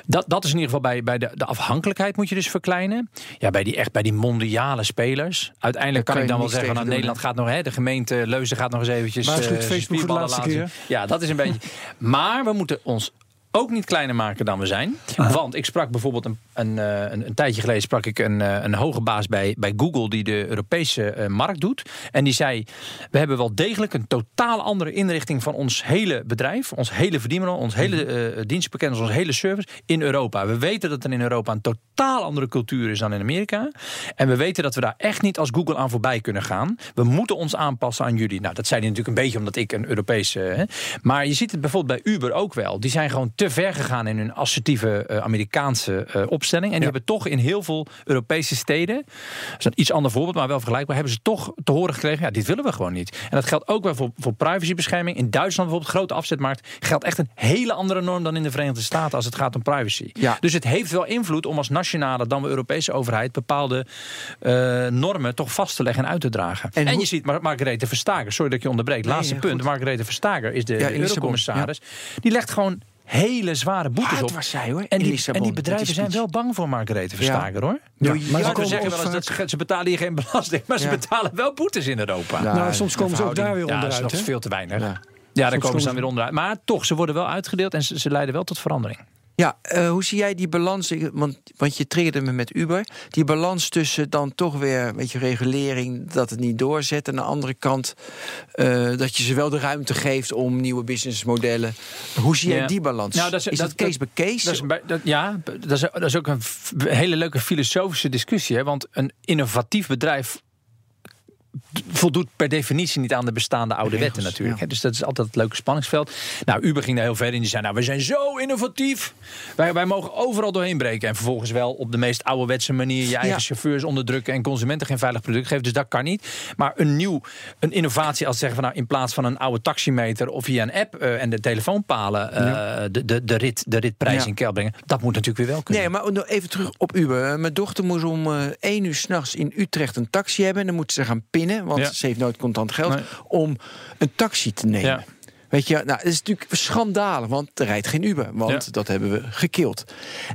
Dat, dat is in ieder geval bij, bij de, de afhankelijkheid moet je dus verkleinen. Ja, bij die echt bij die mondiale spelers. Uiteindelijk kan, ik dan wel zeggen, nou, Nederland gaat nog, hè, de gemeente Leuzen gaat nog eens eventjes. Maar uh, Facebook voor de laatste keer. Ja, dat is een beetje. Maar we moeten ons ook niet kleiner maken dan we zijn. Want ik sprak bijvoorbeeld een, een, eh, een, een, tijdje geleden sprak ik een, eh, een hoge baas bij, bij Google die de Europese uh, markt doet. En die zei: We hebben wel degelijk een totaal andere inrichting van ons hele bedrijf, ons hele verdienmodel, ons hele uh, dienstpakket, onze hele service in Europa. We weten dat er in Europa een totaal andere cultuur is dan in Amerika. En we weten dat we daar echt niet als Google aan voorbij kunnen gaan. We moeten ons aanpassen aan jullie. Nou, dat zei hij natuurlijk een beetje omdat ik een Europese. maar je ziet het bijvoorbeeld bij Uber ook wel. Die zijn gewoon te ver gegaan in hun assertieve uh, Amerikaanse uh, opstelling. En die hebben toch in heel veel Europese steden, dat is een iets ander voorbeeld, maar wel vergelijkbaar, hebben ze toch te horen gekregen, ja, dit willen we gewoon niet. En dat geldt ook wel voor, voor privacybescherming. In Duitsland bijvoorbeeld, grote afzetmarkt, geldt echt een hele andere norm dan in de Verenigde Staten als het gaat om privacy. Ja. Dus het heeft wel invloed om als nationale, dan wel Europese overheid, bepaalde uh, normen toch vast te leggen en uit te dragen. En, en je ziet Mar Margarethe Verstager, sorry dat ik je onderbreek, laatste punt. Margarethe Verstager is de, ja, de eurocommissaris. Die legt gewoon hele zware boetes Hard op. Was zij, hoor, en, die, en die bedrijven zijn wel bang voor Margarethe Verstager, hoor. Ja. maar ze zeggen wel eens dat ze, ze, betalen hier geen belasting, maar ze betalen wel boetes in Europa. nou, soms komen ze ook daar weer onderuit. Ja, dat is nog veel te weinig. Ja, daar komen ze dan weer onderuit. Maar toch, ze worden wel uitgedeeld en ze, ze leiden wel tot verandering. Ja, uh, hoe zie jij die balans? Want, want je triggerde me met Uber. Die balans tussen dan toch weer weet je, regulering, dat het niet doorzet. En aan de andere kant uh, dat je ze wel de ruimte geeft om nieuwe businessmodellen. Hoe zie jij die balans? Nou, dat is, is dat, case by case? Dat is, dat, ja, dat is, dat is ook een hele leuke filosofische discussie. Hè? Want een innovatief bedrijf voldoet per definitie niet aan de bestaande oude wetten natuurlijk. Dus dat is altijd het leuke spanningsveld. Nou, Uber ging daar heel ver in. Die zei, nou, we zijn zo innovatief. Wij, wij mogen overal doorheen breken. En vervolgens wel op de meest ouderwetse manier... je eigen chauffeurs onderdrukken en consumenten geen veilig product geven. Dus dat kan niet. Maar een nieuw, een innovatie als zeggen van... nou, in plaats van een oude taximeter of via een app... Uh, en de telefoonpalen uh, de, de, de, rit, de ritprijs in keil brengen... dat moet natuurlijk weer wel kunnen. Nee, maar even terug op Uber. Mijn dochter moest om uh, één uur s'nachts in Utrecht een taxi hebben... en dan moet ze gaan pinnen, want ze heeft nooit contant geld... om een taxi te nemen. Weet je, nou, het is natuurlijk schandalig, want er rijdt geen Uber. Want dat hebben we gekild.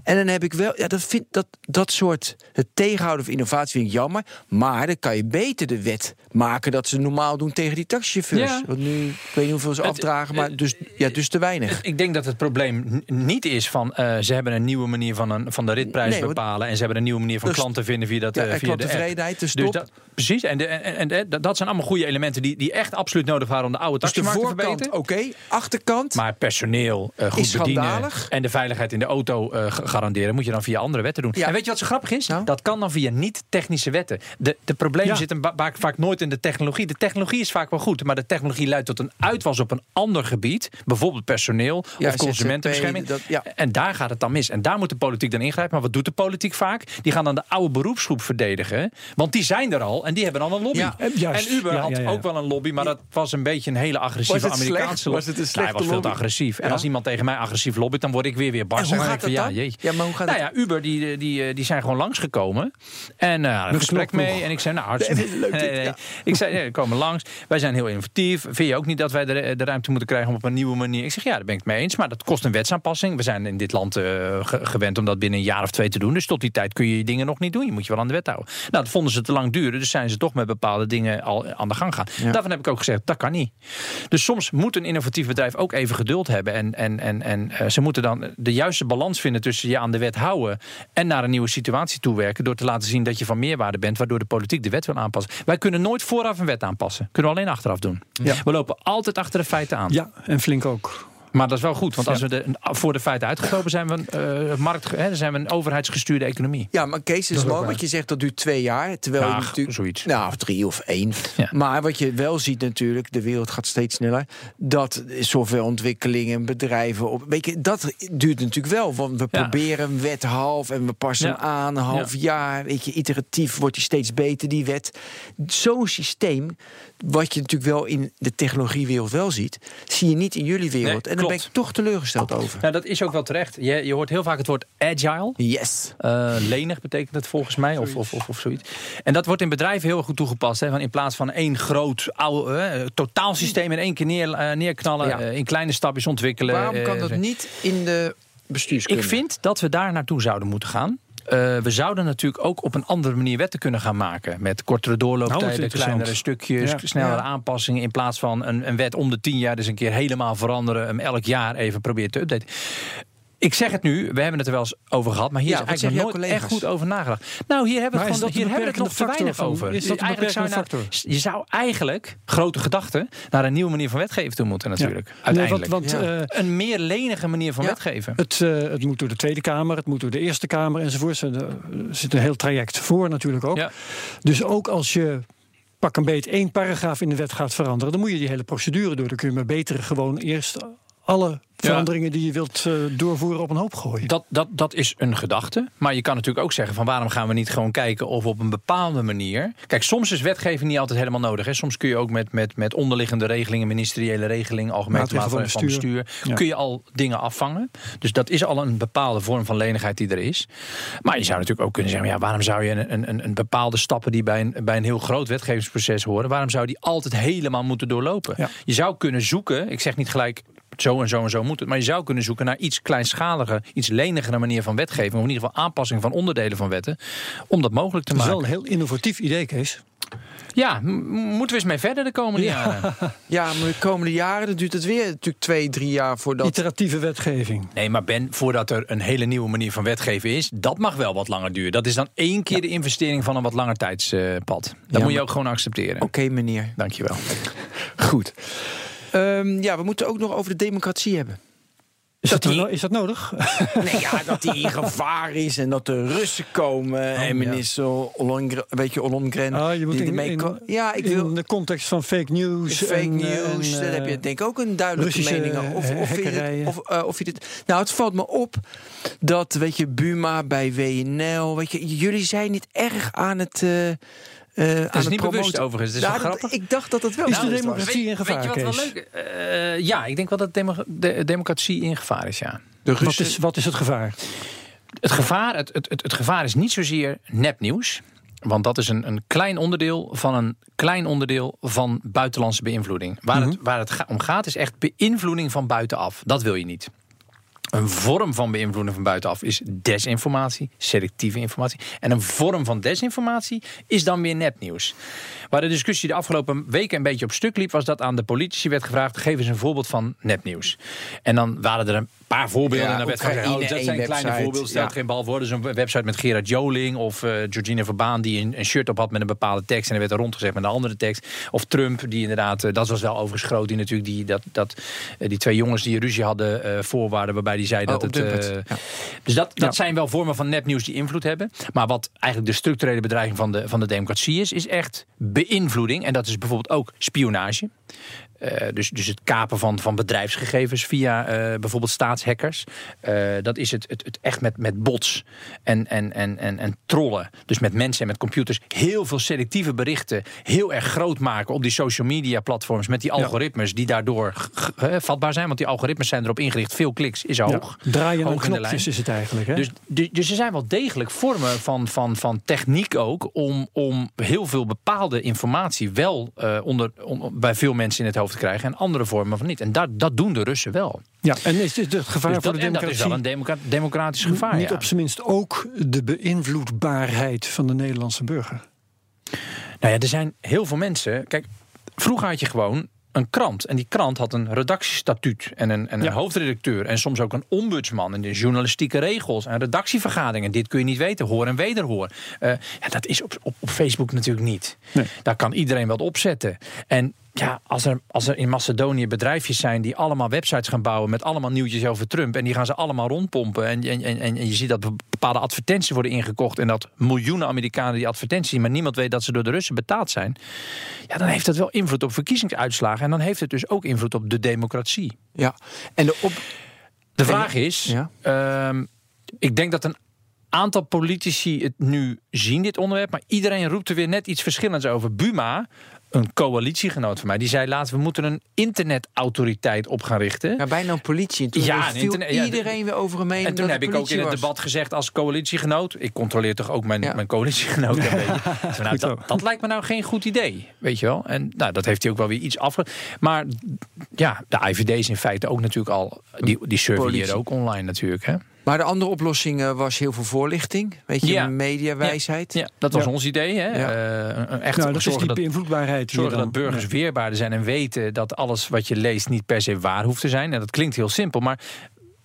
En dan heb ik wel, ja, dat, vind, dat, dat soort het tegenhouden van innovatie vind ik jammer. Maar dan kan je beter de wet maken dat ze normaal doen tegen die taxichauffeurs. Ja. Want nu, ik weet niet hoeveel ze afdragen, maar dus, ja, dus te weinig. Ik denk dat het probleem niet is van uh, ze hebben een nieuwe manier van, een, van de ritprijs bepalen. En ze hebben een nieuwe manier van dus, klanten vinden via dat ja, uh, via de tevredenheid, de stop. Dus dat, precies, en, de, en, en, dat zijn allemaal goede elementen die, die echt absoluut nodig waren om de oude taximarkt dus te verbeteren oké. Achterkant. Maar personeel uh, goed bedienen en de veiligheid in de auto uh, garanderen moet je dan via andere wetten doen. En weet je wat zo grappig is? Nou? Dat kan dan via niet-technische wetten. De, de problemen zitten vaak, vaak nooit in de technologie. De technologie is vaak wel goed, maar de technologie leidt tot een uitwas op een ander gebied, bijvoorbeeld personeel of consumentenbescherming. En daar gaat het dan mis. En daar moet de politiek dan ingrijpen. Maar wat doet de politiek vaak? Die gaan dan de oude beroepsgroep verdedigen, want die zijn er al en die hebben dan een lobby. en Uber had ook wel een lobby, maar dat was een beetje een hele agressieve Amerikaanse lobby het een hij was veel te agressief. En als iemand tegen mij agressief lobbyt, dan word ik weer weer barst. En hoe gaat van, ja, ja, maar hoe gaat nou ja, Uber die, die, die zijn gewoon langsgekomen. En uh, een gesprek mee. En ik zei, nou, hartstikke leuk. Nee, nee. Ik zei, nee, komen langs. Wij zijn heel innovatief. Vind je ook niet dat wij de, de ruimte moeten krijgen om op een nieuwe manier? Ik zeg, ja, daar ben ik het mee eens. Maar dat kost een wetsaanpassing. We zijn in dit land uh, gewend om dat binnen een jaar of twee te doen. Dus tot die tijd kun je je dingen nog niet doen. Je moet je wel aan de wet houden. Nou, dat vonden ze te lang duren. Dus zijn ze toch met bepaalde dingen al aan de gang gaan. Daarvan heb ik ook gezegd, dat kan niet. Dus soms moet een innovatief bedrijf ook even geduld hebben. En, en, en, en uh, ze moeten dan de juiste balans vinden tussen je aan de wet houden en naar een nieuwe situatie toewerken. Door te laten zien dat je van meerwaarde bent, waardoor de politiek de wet wil aanpassen. Wij kunnen nooit vooraf een wet aanpassen. Kunnen we alleen achteraf doen. Ja. We lopen altijd achter de feiten aan. Ja, en flink ook. Maar dat is wel goed, want als we de, voor de feiten uitgekomen zijn we, uh, markt, hè, zijn we een overheidsgestuurde economie. Ja, maar Kees, is mooi wat je zegt, dat duurt twee jaar. Terwijl je natuurlijk. Zoiets. Nou, of drie of één. Maar wat je wel ziet natuurlijk, de wereld gaat steeds sneller. Dat softwareontwikkelingen, bedrijven. Op, weet je, dat duurt natuurlijk wel. Want we proberen een wet half en we passen hem aan, een half jaar. Weet je, iteratief wordt die steeds beter, die wet. Zo'n systeem, wat je natuurlijk wel in de technologiewereld wel ziet, zie je niet in jullie wereld. en daar ben ik toch teleurgesteld over. Nou, dat is ook wel terecht. Je, je hoort heel vaak het woord agile. Yes. Uh, lenig betekent het volgens mij, of, of, of, of, zoiets. En dat wordt in bedrijven heel goed toegepast. Hè, van in plaats van één groot oude, uh, totaalsysteem in één keer neer, uh, neerknallen, in kleine stapjes ontwikkelen. Waarom kan dat niet in de bestuurskunde? Ik vind dat we daar naartoe zouden moeten gaan. Uh, we zouden natuurlijk ook op een andere manier wetten kunnen gaan maken. Met kortere doorlooptijden, nou, kleinere stukjes, snellere aanpassingen. In plaats van een, een wet om de tien jaar dus een keer helemaal veranderen. Hem elk jaar even proberen te updaten. Ik zeg het nu, we hebben het er wel eens over gehad, maar hier is eigenlijk nog nooit echt goed over nagedacht. Nou, hier hebben we het, gewoon, hier hebben we het nog te weinig over. Is dat eigenlijk zou factor? je zou eigenlijk, grote gedachten, naar een nieuwe manier van wetgeven toe moeten natuurlijk. Uiteindelijk. want, uh, een meer lenige manier van wetgeven. Het, uh, het moet door de Tweede Kamer, het moet door de Eerste Kamer enzovoort. Er zit een heel traject voor natuurlijk ook. Dus ook als je pak een beet één paragraaf in de wet gaat veranderen, dan moet je die hele procedure door. Dan kun je maar beter gewoon eerst alle veranderingen die je wilt uh, doorvoeren op een hoop gooien. Dat, dat, dat is een gedachte. Maar je kan natuurlijk ook zeggen: van waarom gaan we niet gewoon kijken of op een bepaalde manier. Kijk, soms is wetgeving niet altijd helemaal nodig. Hè. Soms kun je ook met, met, met onderliggende regelingen, ministeriële regelingen, algemeen maatregelen van bestuur, bestuur kun je al dingen afvangen. Dus dat is al een bepaalde vorm van lenigheid die er is. Maar je zou natuurlijk ook kunnen zeggen: ja, waarom zou je een, een, een bepaalde stappen die bij een, bij een heel groot wetgevingsproces horen, waarom zou die altijd helemaal moeten doorlopen? Je zou kunnen zoeken, ik zeg niet gelijk zo en zo en zo moet het. Maar je zou kunnen zoeken naar iets kleinschaliger, iets lenigere manier van wetgeving. Of in ieder geval aanpassing van onderdelen van wetten. Om dat mogelijk te maken. Dat is wel een heel innovatief idee, Kees. Ja, moeten we eens mee verder de komende jaren. Ja, maar de komende jaren dan duurt het weer natuurlijk twee, drie jaar voordat... Iteratieve wetgeving. Nee, maar Ben, voordat er een hele nieuwe manier van wetgeven is, dat mag wel wat langer duren. Dat is dan één keer de investering van een wat langer tijdspad. Dat Ja, moet je ook gewoon accepteren. Oké, meneer. Dankjewel. Goed. Ehm, ja, we moeten ook nog over de democratie hebben. Is dat, Dat die- no- is dat nodig? Nee, ja, dat die in gevaar is en dat de Russen komen. en minister Ollongren, weet je, Ollongren. Ah, je moet die in, ja, ik wil... in de context van fake news. Fake en, news, en, daar heb je eh, denk ik ook een duidelijke Russische, mening over. Of, of, je dit, of, eh, of je dit. Nou, het valt me op dat, weet je, Buma bij WNL, weet je, jullie zijn niet erg aan het. Aan Dat is het niet bewust promoten. overigens. Het is wel dat- grappig. Ik dacht dat het wel. Is Nou, de dat was. democratie in gevaar, Weet je wat wel Kees? leuk Eh, Ja, ik denk wel dat demo- de democratie in gevaar is, ja. De Wat is, wat is het gevaar? Het gevaar, het, het, het, het gevaar is niet zozeer nepnieuws. Want dat is een, een klein onderdeel van een klein onderdeel van buitenlandse beïnvloeding. Waar, het, waar het ga- om gaat is echt beïnvloeding van buitenaf. Dat wil je niet. Een vorm van beïnvloeding van buitenaf is desinformatie, selectieve informatie. En een vorm van desinformatie is dan weer nepnieuws. Waar de discussie de afgelopen weken een beetje op stuk liep, was dat aan de politici werd gevraagd: geef eens een voorbeeld van nepnieuws. En dan waren er een paar voorbeelden. Ja, en dan werd gezegd: oh, dat zijn kleine website. voorbeelden. Stelt Ja. geen bal voor. Dus een website met Gerard Joling of eh Georgina Verbaan die een, een shirt op had met een bepaalde tekst. En er werd er rondgezet met een andere tekst. Of Trump, die inderdaad, eh, dat was wel overigens groot, die natuurlijk die, dat, dat, eh, die twee jongens die ruzie hadden voorwaarden waarbij die zei Oh, dat het. Eh, Ja. Dus dat, dat Ja. zijn wel vormen van nepnieuws die invloed hebben. Maar wat eigenlijk de structurele bedreiging van de, van de democratie is, is echt beïnvloeding. En dat is bijvoorbeeld ook spionage. Eh, dus, dus het kapen van, van bedrijfsgegevens via eh, bijvoorbeeld staatshackers. Eh, dat is het, het, het echt met, met bots en, en, en, en, en trollen. Dus met mensen en met computers. Heel veel selectieve berichten heel erg groot maken op die social media platforms. Met die algoritmes die daardoor vatbaar zijn. Want die algoritmes zijn erop ingericht. Veel kliks is hoog. Ja, draaien Hoog lijn. knopjes is het eigenlijk. Hè? Dus, dus, dus er zijn wel degelijk vormen van, van, van techniek ook om, om heel veel bepaalde informatie wel onder, om- bij veel mensen in het hoofd te krijgen en andere vormen van niet. En dat, dat doen de Russen wel. ja, en is dit het gevaar Dus voor dat, de en dat is democratie? wel een democra- democratisch gevaar. Niet ja. op zijn minst ook de beïnvloedbaarheid van de Nederlandse burger. Nou ja, er zijn heel veel mensen. Kijk, vroeger had je gewoon een krant. En die krant had een redactiestatuut en een, en een Ja. hoofdredacteur. En soms ook een ombudsman. En de journalistieke regels en redactievergaderingen. Dit kun je niet weten. Hoor en wederhoor. Eh, ja, dat is op, op, op Facebook natuurlijk niet. Nee. Daar kan iedereen wat opzetten. En ja, als er, als er in Macedonië bedrijfjes zijn die allemaal websites gaan bouwen met allemaal nieuwtjes over Trump. En die gaan ze allemaal rondpompen. En, en, en, en je ziet dat bepaalde advertenties worden ingekocht. En dat miljoenen Amerikanen die advertenties zien. Maar niemand weet dat ze door de Russen betaald zijn. Ja, dan heeft dat wel invloed op verkiezingsuitslagen. En dan heeft het dus ook invloed op de democratie. Ja, en de op. De vraag is, Ja. ehm, ik denk dat een aantal politici het nu zien, dit onderwerp. Maar iedereen roept er weer net iets verschillends over. Buma, een coalitiegenoot van mij, die zei laten we moeten een internetautoriteit op gaan richten. Ja, bijna een politie. En toen Ja, viel internet- ja, iedereen weer over hem heen. En toen heb ik ook in het was. debat gezegd als coalitiegenoot... ik controleer toch ook mijn, Ja. mijn coalitiegenoot een beetje. Nou, dat, dat lijkt me nou geen goed idee, weet je wel. En nou, dat heeft hij ook wel weer iets afge... Maar ja, de IVD is in feite ook natuurlijk al... die, die surveilleren ook online natuurlijk, hè. Maar de andere oplossing eh, was heel veel voorlichting. Weet je, Ja. mediawijsheid. Ja, dat was Ja. ons idee, hè. Eh, een echt Nou, dat is zorgen die dat, beïnvloedbaarheid. hier zorgen dat burgers Nee. weerbaarder zijn en weten dat alles wat je leest niet per se waar hoeft te zijn. En dat klinkt heel simpel, maar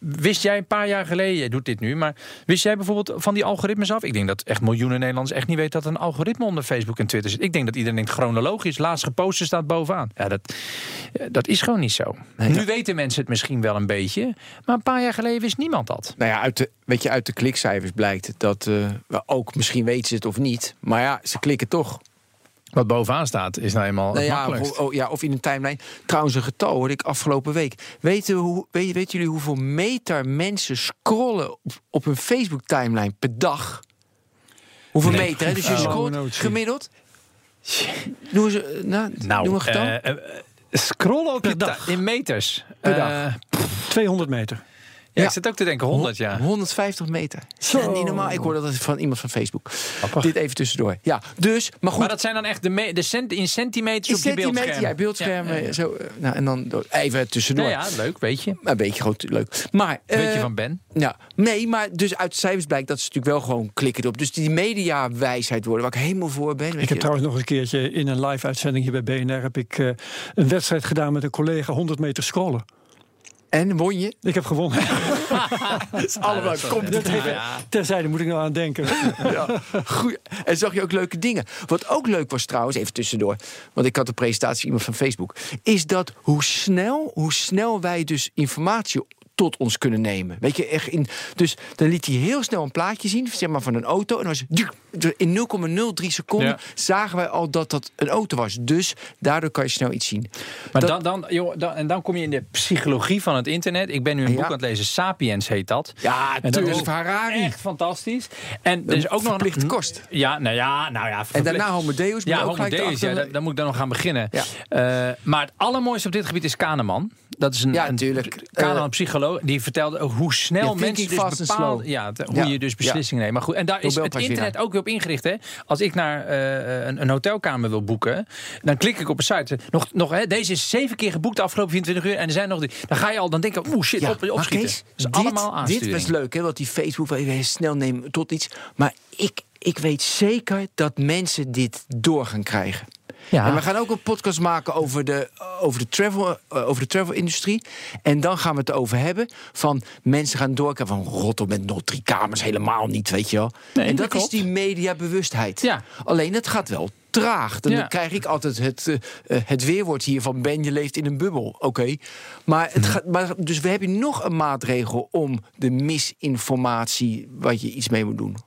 wist jij een paar jaar geleden, jij doet dit nu, maar wist jij bijvoorbeeld van die algoritmes af? Ik denk dat echt miljoenen Nederlanders echt niet weten dat een algoritme onder Facebook en Twitter zit. Ik denk dat iedereen denkt chronologisch, laatst gepost staat bovenaan. Ja, dat, eh, dat is gewoon niet zo. nu weten mensen het misschien wel een beetje, maar een paar jaar geleden wist niemand dat. Nou ja, uit de, weet je, uit de klikcijfers blijkt dat eh, we ook, misschien weten ze het of niet, maar ja, ze klikken toch. Wat bovenaan staat is nou eenmaal Nou het ja, makkelijkst. of, oh, ja, of in een timeline. Trouwens, een getal hoorde ik afgelopen week. Weten, we hoe, weet, weten jullie hoeveel meter mensen scrollen op, op hun Facebook-timeline per dag? Hoeveel Nee. meter? Hè? Dus je Ah, scrolt notie. gemiddeld. Noem eens, eh, nou, Nou, noem een getal. eh, eh, scrollen op Per dag. in meters. Per Eh, dag. 200 meter. Ja, ik zit ook te denken 100, ja. 150 meter. Zo. Ja, niet normaal. Ik hoorde dat van iemand van Facebook. Dit even tussendoor. Ja, dus, maar goed. Maar dat zijn dan echt de, me- de cent in centimeters op je centimeter, beeldscherm. ja, beeldschermen. Ja, Zo, eh, nou, en dan even tussendoor. Nou ja, leuk, weet je. Een beetje gewoon leuk. Maar, Weet je eh, van Ben? Ja, nee, maar dus uit de cijfers blijkt dat ze natuurlijk wel gewoon klikken erop. Dus die mediawijsheid worden, waar ik helemaal voor ben. weet Ik heb trouwens nog een keertje in een live uitzending hier bij BNR heb ik eh, een wedstrijd gedaan met een collega 100 meter scrollen. En won je? Ik heb gewonnen. Dat is allemaal competitief. hè? Terzijde moet ik nou aan denken. Ja, goed. En zag je ook leuke dingen. Wat ook leuk was trouwens, even tussendoor, want ik had een presentatie iemand van Facebook, is dat hoe snel, hoe snel wij dus informatie tot ons kunnen nemen. Weet je, echt in. Dus dan liet hij heel snel een plaatje zien, zeg maar van een auto. En was in 0,03 seconden Ja. zagen wij al dat dat een auto was. Dus daardoor kan je snel iets zien. Maar Dat- dan, dan, joh, dan, en dan kom je in de psychologie van het internet. Ik ben nu een Ja. boek aan het lezen, Sapiens heet dat. Ja, En dat is Harari. Echt fantastisch. En er is ook nog een kost. Ja, nou ja, nou ja. En daarna Homo Deus. Ja, Homo Deus, ja, erachter- daar, daar moet ik dan nog gaan beginnen. Ja. Eh, maar het allermooiste op dit gebied is Kahneman. Dat is een, Ja, een tuurlijk. Kahneman, Eh, een psycholoog, die vertelde ook hoe snel mensen dus bepaalde, ja, hoe Ja, je dus beslissingen neemt. Maar goed, en daar is het internet ook weer op ingericht. Hè? Als ik naar eh, een, een hotelkamer wil boeken, dan klik ik op een site. Nog, nog, hè, deze is zeven keer geboekt de afgelopen 24 uur en er zijn nog die. Dan ga je al dan denken, oeh shit, op, opschieten. Kees, dat is dit, allemaal Dit aansturing. was leuk, hè, wat die Facebook wel even snel nemen tot iets. Maar ik, ik weet zeker dat mensen dit door gaan krijgen. Ja. En we gaan ook een podcast maken over de, over de travel, eh, over de travel-industrie. En dan gaan we het over hebben van mensen gaan doorkrijgen van rot op met nog drie kamers, helemaal niet, weet je wel. Nee, en dat dat, is die mediabewustheid. Ja. Alleen het gaat wel traag. Dan Ja. krijg ik altijd het, eh, eh, het weerwoord hier van Ben, je leeft in een bubbel. Oké. Maar, het gaat, maar dus we hebben nog een maatregel om de misinformatie wat je iets mee moet doen.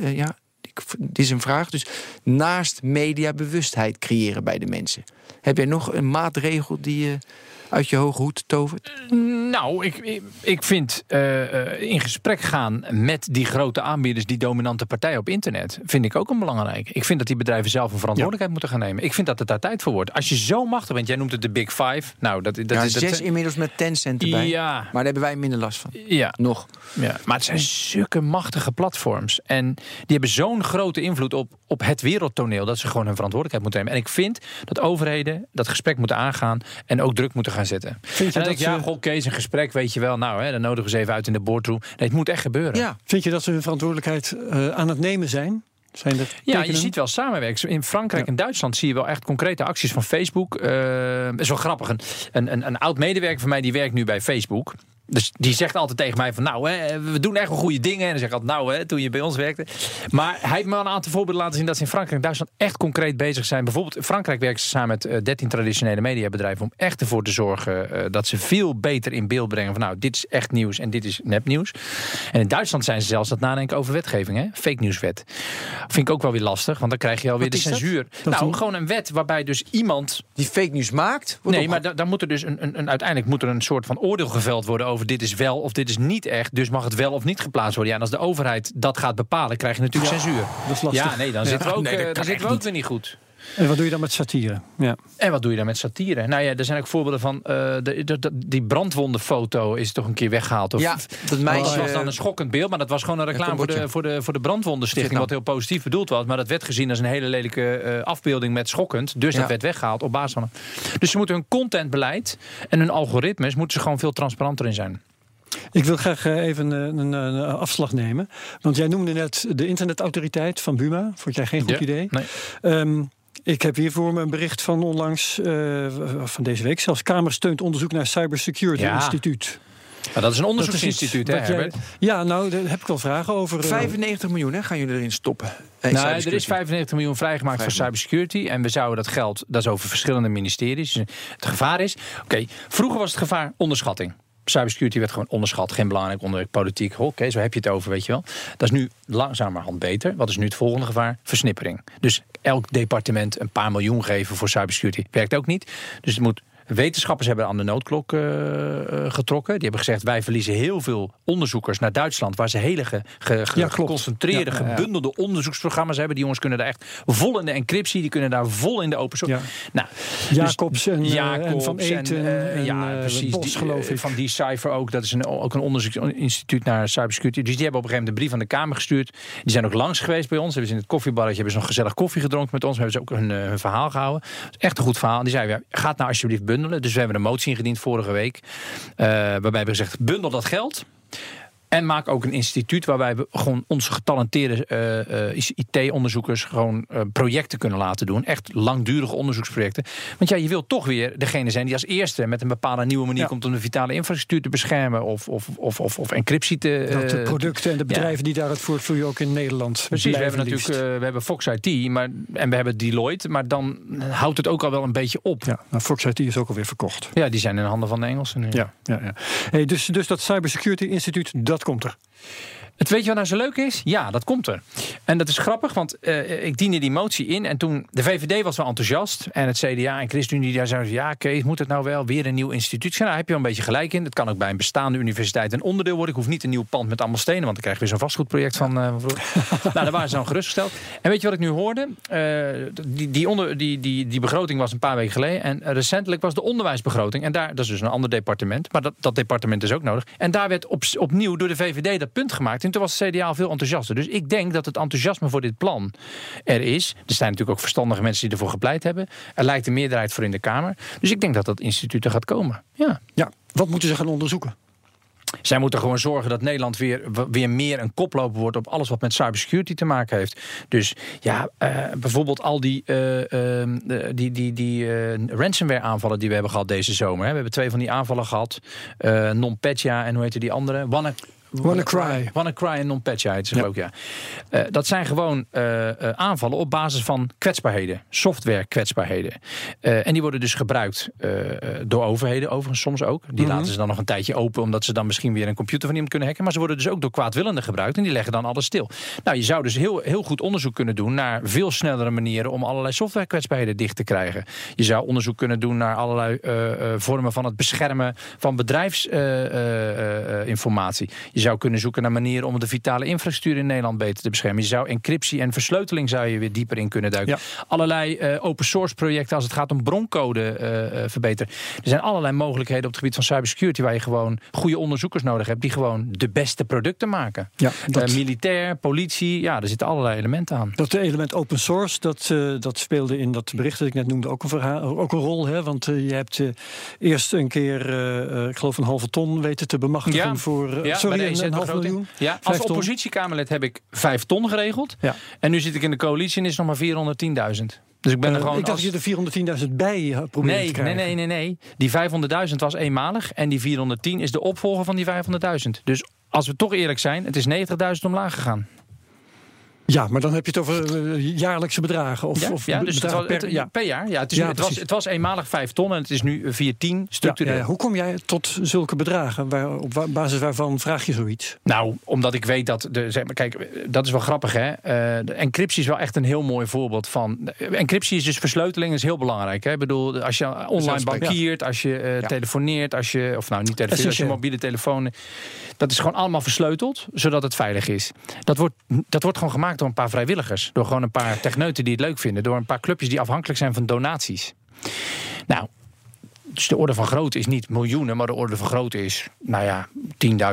Ja, ik, dit is een vraag. Dus naast mediabewustheid creëren bij de mensen. Heb jij nog een maatregel die je uit je hoge hoed tovert? Nou, ik, ik, vind eh, eh, in gesprek gaan met die grote aanbieders, die dominante partijen op internet, vind ik ook een belangrijk. Ik vind dat die bedrijven zelf een verantwoordelijkheid moeten gaan nemen. Ik vind dat het daar tijd voor wordt. Als je zo machtig bent, jij noemt het de Big Five. Nou, dat, dat, ja, is dat, inmiddels met Tencent erbij. Ja. Maar daar hebben wij minder last van. Ja, Nog. ja, maar het zijn zulke machtige platforms. En die hebben zo'n grote invloed op, op het wereldtoneel... dat ze gewoon hun verantwoordelijkheid moeten nemen. En ik vind dat overheden dat gesprek moeten aangaan... en ook druk moeten gaan zetten. Vind je en dat ik, ja, goh, Kees, een gesprek, weet je wel. Nou, hè, dan nodigen we ze even uit in de boardroom. Nee, het moet echt gebeuren. Ja. Vind je dat ze hun verantwoordelijkheid eh, aan het nemen zijn? Zijn Ja, je ziet wel samenwerken. In Frankrijk Ja. en Duitsland zie je wel echt concrete acties van Facebook. Eh is wel grappig. Een, een, een oud medewerker van mij die werkt nu bij Facebook. Dus die zegt altijd tegen mij van nou, hè, we doen echt wel goede dingen. En dan zeg ik altijd nou, hè, toen je bij ons werkte. Maar hij heeft me een aantal voorbeelden laten zien dat ze in Frankrijk en Duitsland echt concreet bezig zijn. Bijvoorbeeld in Frankrijk werken ze samen met eh, 13 traditionele mediabedrijven om echt ervoor te zorgen eh, dat ze veel beter in beeld brengen van nou, dit is echt nieuws en dit is nepnieuws. En in Duitsland zijn ze zelfs het nadenken over wetgeving, hè? fake nieuwswet. Vind ik ook wel weer lastig, want dan krijg je alweer de dat? censuur. Dat nou, doen- gewoon een wet waarbij dus iemand Die fake news maakt. Nee, maar da- dan moet er dus een, een, een- uiteindelijk moet er een soort van oordeel geveld worden over dit is wel of dit is niet echt. Dus mag het wel of niet geplaatst worden. Ja, en als de overheid dat gaat bepalen, krijg je natuurlijk censuur. dat is lastig. Ja, nee, dan zitten we ook, Nee, eh, dan zitten we ook weer niet goed. En wat doe je dan met satire? Ja. En wat doe je dan met satire? Nou ja, er zijn ook voorbeelden van. eh, de, de, de- die brandwondenfoto is toch een keer weggehaald. Of, Ja, dat meisje. Was dan een schokkend beeld, maar dat was gewoon een reclame voor de, voor, de, voor de brandwondenstichting. Vietnam. Wat heel positief bedoeld was. Maar dat werd gezien als een hele lelijke eh, afbeelding met schokkend. Dus Ja. dat werd weggehaald op basis van. Dus ze moeten hun contentbeleid en hun algoritmes moeten ze gewoon veel transparanter in zijn. Ik wil graag eh, even een, een, een afslag nemen. Want jij noemde net de internetautoriteit van Buma. Vond jij geen goed Ja. idee? Nee. Ehm, ik heb hier voor me een bericht van onlangs, eh, van deze week zelfs. Kamer steunt onderzoek naar Cybersecurity Ja. Instituut. Maar dat is een is onderzoeksinstituut, hè, Herbert? Ja, nou, daar heb ik wel vragen over. eh, 95 miljoen hè, gaan jullie erin stoppen. Eh, Nou, er is cybersecurity. 95 miljoen vrijgemaakt voor cybersecurity. En we zouden dat geld, dat is over verschillende ministeries. Dus Het gevaar is, oké, vroeger was het gevaar onderschatting. Cybersecurity werd gewoon onderschat, geen belangrijk onderwerp, politiek. Oké, zo heb je het over, weet je wel. Dat is nu langzamerhand beter. Wat is nu het volgende gevaar? Versnippering. Dus elk departement een paar miljoen geven voor cybersecurity werkt ook niet. Dus het moet Wetenschappers hebben aan de noodklok uh, getrokken. Die hebben gezegd: wij verliezen heel veel onderzoekers naar Duitsland, waar ze hele ge, ge, ge, geconcentreerde, ja, gebundelde onderzoeksprogramma's hebben. Die jongens kunnen daar echt vol in de encryptie, die kunnen daar vol in de open source. Nou, Jacobs, dus, en, Jacobs en Van Eten en, ja, precies. Bos, die, ik. Van Decipher ook. Dat is een, ook een onderzoeksinstituut naar cybersecurity. Dus die hebben op een gegeven moment een brief aan de Kamer gestuurd. Die zijn ook langs geweest bij ons. Hebben ze in het koffiebarretje hebben ze nog gezellig koffie gedronken met ons. Hebben ze ook hun, hun verhaal gehouden. Echt een goed verhaal. Die zei: ja, gaat nou alsjeblieft Dus we hebben een motie ingediend vorige week. Uh, waarbij we gezegd: bundel dat geld. En maak ook een instituut waarbij we gewoon onze getalenteerde uh, uh, IT-onderzoekers gewoon uh, projecten kunnen laten doen. Echt langdurige onderzoeksprojecten. Want ja, je wilt toch weer degene zijn die als eerste met een bepaalde nieuwe manier komt om de vitale infrastructuur te beschermen of, of, of, of, of encryptie te. Dat de producten en de bedrijven ja. die daaruit voortvoeren ook in Nederland. Precies, we hebben natuurlijk we hebben Fox IT maar, en we hebben Deloitte, maar dan houdt het ook al wel een beetje op. Ja, nou, Fox IT is ook alweer verkocht. Ja, die zijn in handen van de Engelsen. Nu. Ja, ja, ja. Hey, dus, dus dat Cybersecurity Instituut, dat komt er. Het weet je wat nou zo leuk is? Ja, dat komt er. En dat is grappig, want uh, ik diende die motie in. En toen, de VVD was wel enthousiast. En het CDA en ChristenUnie, daar zeiden ja Kees, moet het nou wel? Weer een nieuw instituut? Nou, daar heb je wel een beetje gelijk in. Het kan ook bij een bestaande universiteit een onderdeel worden. Ik hoef niet een nieuw pand met allemaal stenen, want dan krijg je weer zo'n vastgoedproject van uh, nou, daar waren ze dan gerustgesteld. En weet je wat ik nu hoorde? Uh, die, die, onder, die, die, die begroting was een paar weken geleden. En recentelijk was de onderwijsbegroting. En daar, dat is dus een ander departement. Maar dat, dat departement is ook nodig. En daar werd op, opnieuw door de VVD dat punt gemaakt. En toen was het CDA veel enthousiaster. Dus ik denk dat het enthousiasme voor dit plan er is. Er zijn natuurlijk ook verstandige mensen die ervoor gepleit hebben. Er lijkt een meerderheid voor in de Kamer. Dus ik denk dat dat instituut er gaat komen. Ja. ja. Wat moeten ze gaan onderzoeken? Zij moeten gewoon zorgen dat Nederland weer, weer meer een koploper wordt op alles wat met cybersecurity te maken heeft. Dus ja, uh, bijvoorbeeld al die, uh, uh, die, die, die ransomware aanvallen die we hebben gehad deze zomer. Hè. We hebben twee van die aanvallen gehad. Non-Petya en hoe heette die andere? Wanna WannaCry. WannaCry en NotPetya heet ze ja. ook, ja. Uh, dat zijn gewoon uh, uh, aanvallen op basis van kwetsbaarheden. Software kwetsbaarheden. en die worden dus gebruikt door overheden, overigens soms ook. Die mm -hmm. laten ze dan nog een tijdje open, omdat ze dan misschien weer een computer van iemand kunnen hacken. Maar ze worden dus ook door kwaadwillenden gebruikt en die leggen dan alles stil. Nou, je zou dus heel, heel goed onderzoek kunnen doen naar veel snellere manieren om allerlei software kwetsbaarheden dicht te krijgen. Je zou onderzoek kunnen doen naar allerlei vormen van het beschermen van bedrijfsinformatie. je zou kunnen zoeken naar manieren om de vitale infrastructuur in Nederland beter te beschermen. Je zou encryptie en versleuteling zou je weer dieper in kunnen duiken. Allerlei uh, open source projecten als het gaat om broncode uh, uh, verbeteren. Er zijn allerlei mogelijkheden op het gebied van cybersecurity waar je gewoon goede onderzoekers nodig hebt die gewoon de beste producten maken. Ja, dat... militair, politie, ja, er zitten allerlei elementen aan. Dat element open source, dat, dat speelde in dat bericht dat ik net noemde ook een, verhaal, ook een rol. Hè? Want je hebt eerst een keer, ik geloof een halve ton weten te bemachtigen voor... Ja, sorry, miljoen. Ja, als oppositiekamerlid heb ik vijf ton geregeld. Ja. En nu zit ik in de coalitie en is nog maar 410.000. Dus ik ben er uh, gewoon. Ik dacht als... dat je er 410.000 bij uh, probeert nee, te krijgen. Nee, nee, nee, nee. Die 500.000 was eenmalig. En die 410 is de opvolger van die 500.000. Dus als we toch eerlijk zijn, het is 90.000 omlaag gegaan. Ja, maar dan heb je het over uh, jaarlijkse bedragen. Of, ja, of ja, dus bedragen het was, per, ja. per, jaar. Ja, het, is, het, was, het was eenmalig 5 ton en het is nu 410 structureel. Ja, Hoe kom jij tot zulke bedragen? Waar, op basis waarvan vraag je zoiets? Nou, omdat ik weet dat... De, zeg maar, kijk, dat is wel grappig, hè? Uh, de encryptie is wel echt een heel mooi voorbeeld van... Encryptie is dus versleuteling, is heel belangrijk. Hè? Ik bedoel, als je online bankiert, als je uh, telefoneert... als je, of nou, niet telefoneert, als je mobiele telefoon... Dat is gewoon allemaal versleuteld, zodat het veilig is. Dat wordt, dat wordt gewoon gemaakt door een paar vrijwilligers. Door gewoon een paar techneuten die het leuk vinden. Door een paar clubjes die afhankelijk zijn van donaties. Nou, dus de orde van grootte is niet miljoenen, maar de orde van grootte is, nou ja,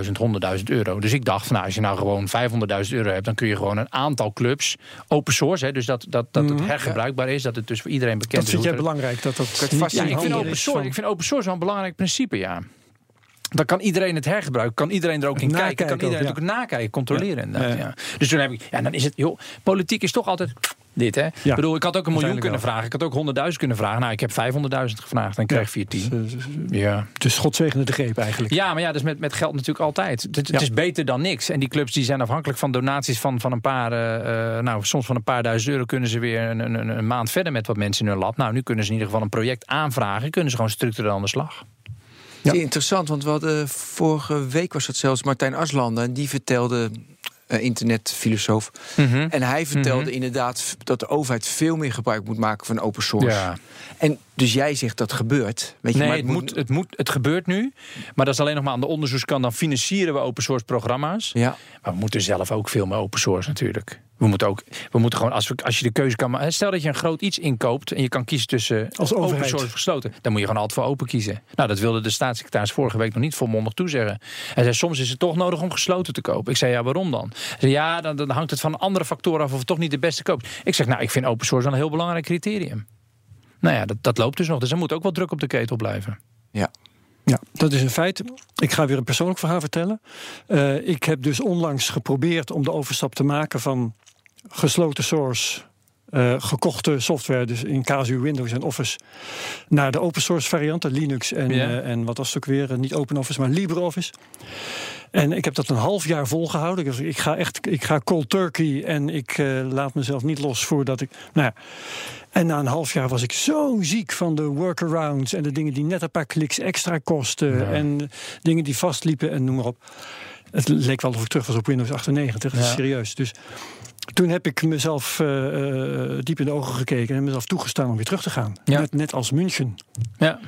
10.000, 100.000 euro. Dus ik dacht, nou, als je nou gewoon 500.000 euro hebt, dan kun je gewoon een aantal clubs, open source, hè, dus dat, dat, dat het hergebruikbaar is, dat het dus voor iedereen bekend dat is. Dat vind jij belangrijk, dat dat, dat ja, ik vind open source, ik vind open source wel een belangrijk principe, ja. Dan kan iedereen het hergebruiken, kan iedereen er ook in kijken, kan iedereen het ook nakijken, controleren. Ja. Ja. Dus toen heb ik, ja, dan is het, joh, politiek is toch altijd dit, hè? Ik bedoel, ik had ook een miljoen kunnen vragen. Ik had ook 100.000 kunnen vragen. Nou, ik heb 500.000 gevraagd en kreeg 14. Ja. Dus godzegende de greep eigenlijk. Ja, maar ja, dus met, met geld natuurlijk altijd. Het, het is beter dan niks. En die clubs die zijn afhankelijk van donaties van, van een paar... Uh, nou, soms van een paar duizend euro kunnen ze weer een, een, een maand verder met wat mensen in hun lab. Nou, nu kunnen ze in ieder geval een project aanvragen. Kunnen ze gewoon structureel aan de slag. Ja. Interessant, want we hadden vorige week was het zelfs Martijn Aslander. En die vertelde eh, internetfilosoof. Mhm. En hij vertelde inderdaad f- dat de overheid veel meer gebruik moet maken van open source. Ja. En dus jij zegt dat gebeurt. Weet je, Nee, maar het, moet, het, moet, het gebeurt nu. Maar dat is alleen nog maar aan de onderzoekskant. Dan financieren we open source programma's. Ja, Maar we moeten zelf ook veel meer open source natuurlijk. We moeten ook, we moeten gewoon, als, we, als je de keuze kan maken. Stel dat je een groot iets inkoopt en je kan kiezen tussen Als open source of gesloten. Dan moet je gewoon altijd voor open kiezen. Nou, dat wilde de staatssecretaris vorige week nog niet volmondig toezeggen. Hij zei, soms is het toch nodig om gesloten te kopen. Ik zei, ja, waarom dan? Hij zei, ja, dan, dan hangt het van andere factoren af of het toch niet de beste koopt. Ik zeg, nou, ik vind open source wel een heel belangrijk criterium. Nou ja, dat, dat loopt dus nog. Dus er moet ook wel druk op de ketel blijven. ja. Ja, dat is een feit. Ik ga weer een persoonlijk verhaal vertellen. Eh, ik heb dus onlangs geprobeerd om de overstap te maken van gesloten source. eh, gekochte software, dus in casu Windows en Office, naar de open source varianten, Linux en, eh, en wat was het ook weer, Eh, niet OpenOffice, maar LibreOffice. En ik heb dat een half jaar volgehouden. Ik, ik ga echt, ik ga cold turkey en ik laat mezelf niet los voordat ik. Nou ja. En na een half jaar was ik zo ziek van de workarounds en de dingen die net een paar kliks extra kosten en dingen die vastliepen en noem maar op. Het leek wel of ik terug was op Windows 98, dat is Ja. serieus. Dus toen heb ik mezelf eh, eh, diep in de ogen gekeken en mezelf toegestaan om weer terug te gaan. Ja. Net, net als München. Ja,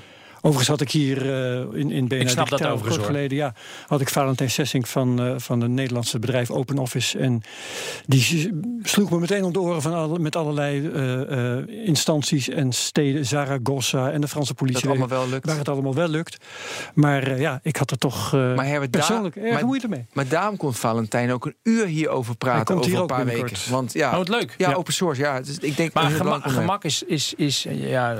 Overigens had ik hier eh, in, in BNR Ik snap dat Digitaal overigens, kort hoor. geleden, ja, had ik Valentijn Sessing van, eh, van het Nederlandse bedrijf Open Office. En die sloeg me meteen om de oren van alle, met allerlei eh, eh, instanties en steden, Zaragoza en de Franse politie. Dat allemaal wel lukt. Waar het allemaal wel lukt. Maar ja, ik had er toch eh, Maar persoonlijk daar- erg maar- moeite mee. Maar daarom kon Valentijn ook een uur hierover praten komt over hier een paar weken. Want ja, Oh, wat leuk. ja, Ja. open source. Ja, dus ik denk Maar gemak, is, is, is ja,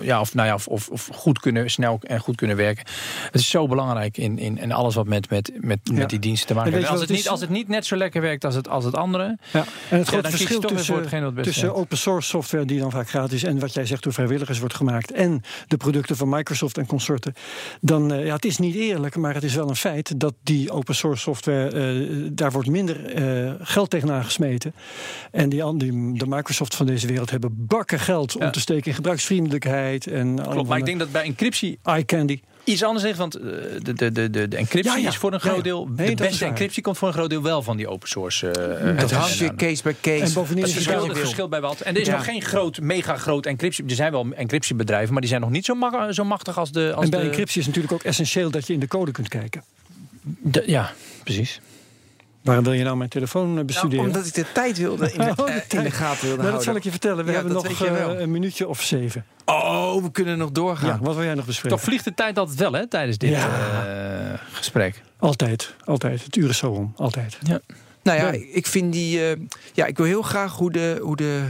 ja, of, nou ja, of, of, of goed kunnen, snel en goed kunnen werken. Het is zo belangrijk in, in, in alles wat met, met, met, Ja. met die diensten te maken En heeft. Als het, wat niet, als het niet net zo lekker werkt als het, als het andere. Ja. En het grote verschil tussen, tussen open source software, die dan vaak gratis en wat jij zegt door vrijwilligers wordt gemaakt, en de producten van Microsoft en consorten, dan eh, ja, het is niet eerlijk, maar het is wel een feit dat die open source software, eh, daar wordt minder eh, geld tegenaan gesmeten. En die, die, de Microsoft van deze wereld hebben bakken geld om te steken in gebruiksvriendelijkheid en Klopt, maar ik denk dat bij encryptie eye candy. iets anders ligt. Want eh, de, de, de, de, de encryptie Ja, ja. is voor een groot ja. deel. Nee, de beste encryptie komt voor een groot deel wel van die open source. eh, Het eh, hangt weer aan. case by case. En bovendien Het is het verschilt bij wat. En er is Ja. nog geen groot, mega groot encryptie. Er zijn wel encryptiebedrijven, maar die zijn nog niet zo, ma- zo machtig als de. Als En bij de, encryptie is natuurlijk ook essentieel dat je in de code kunt kijken. de- ja, precies. Waarom wil je nou mijn telefoon eh, Nou, bestuderen? omdat ik de tijd wilde in de, Oh, de eh, in de gaten wilde Nou, dat houden. zal ik je vertellen. We Ja, hebben dat nog eh, een minuutje of zeven. Oh, we kunnen nog doorgaan. Ja, wat wil jij nog bespreken? Toch vliegt de tijd altijd wel, hè, tijdens dit Ja. eh, gesprek. Altijd, altijd. Het uur is zo om, altijd. Nou ja, Ja. ik vind die. eh, ja, ik wil heel graag hoe de. Hoe de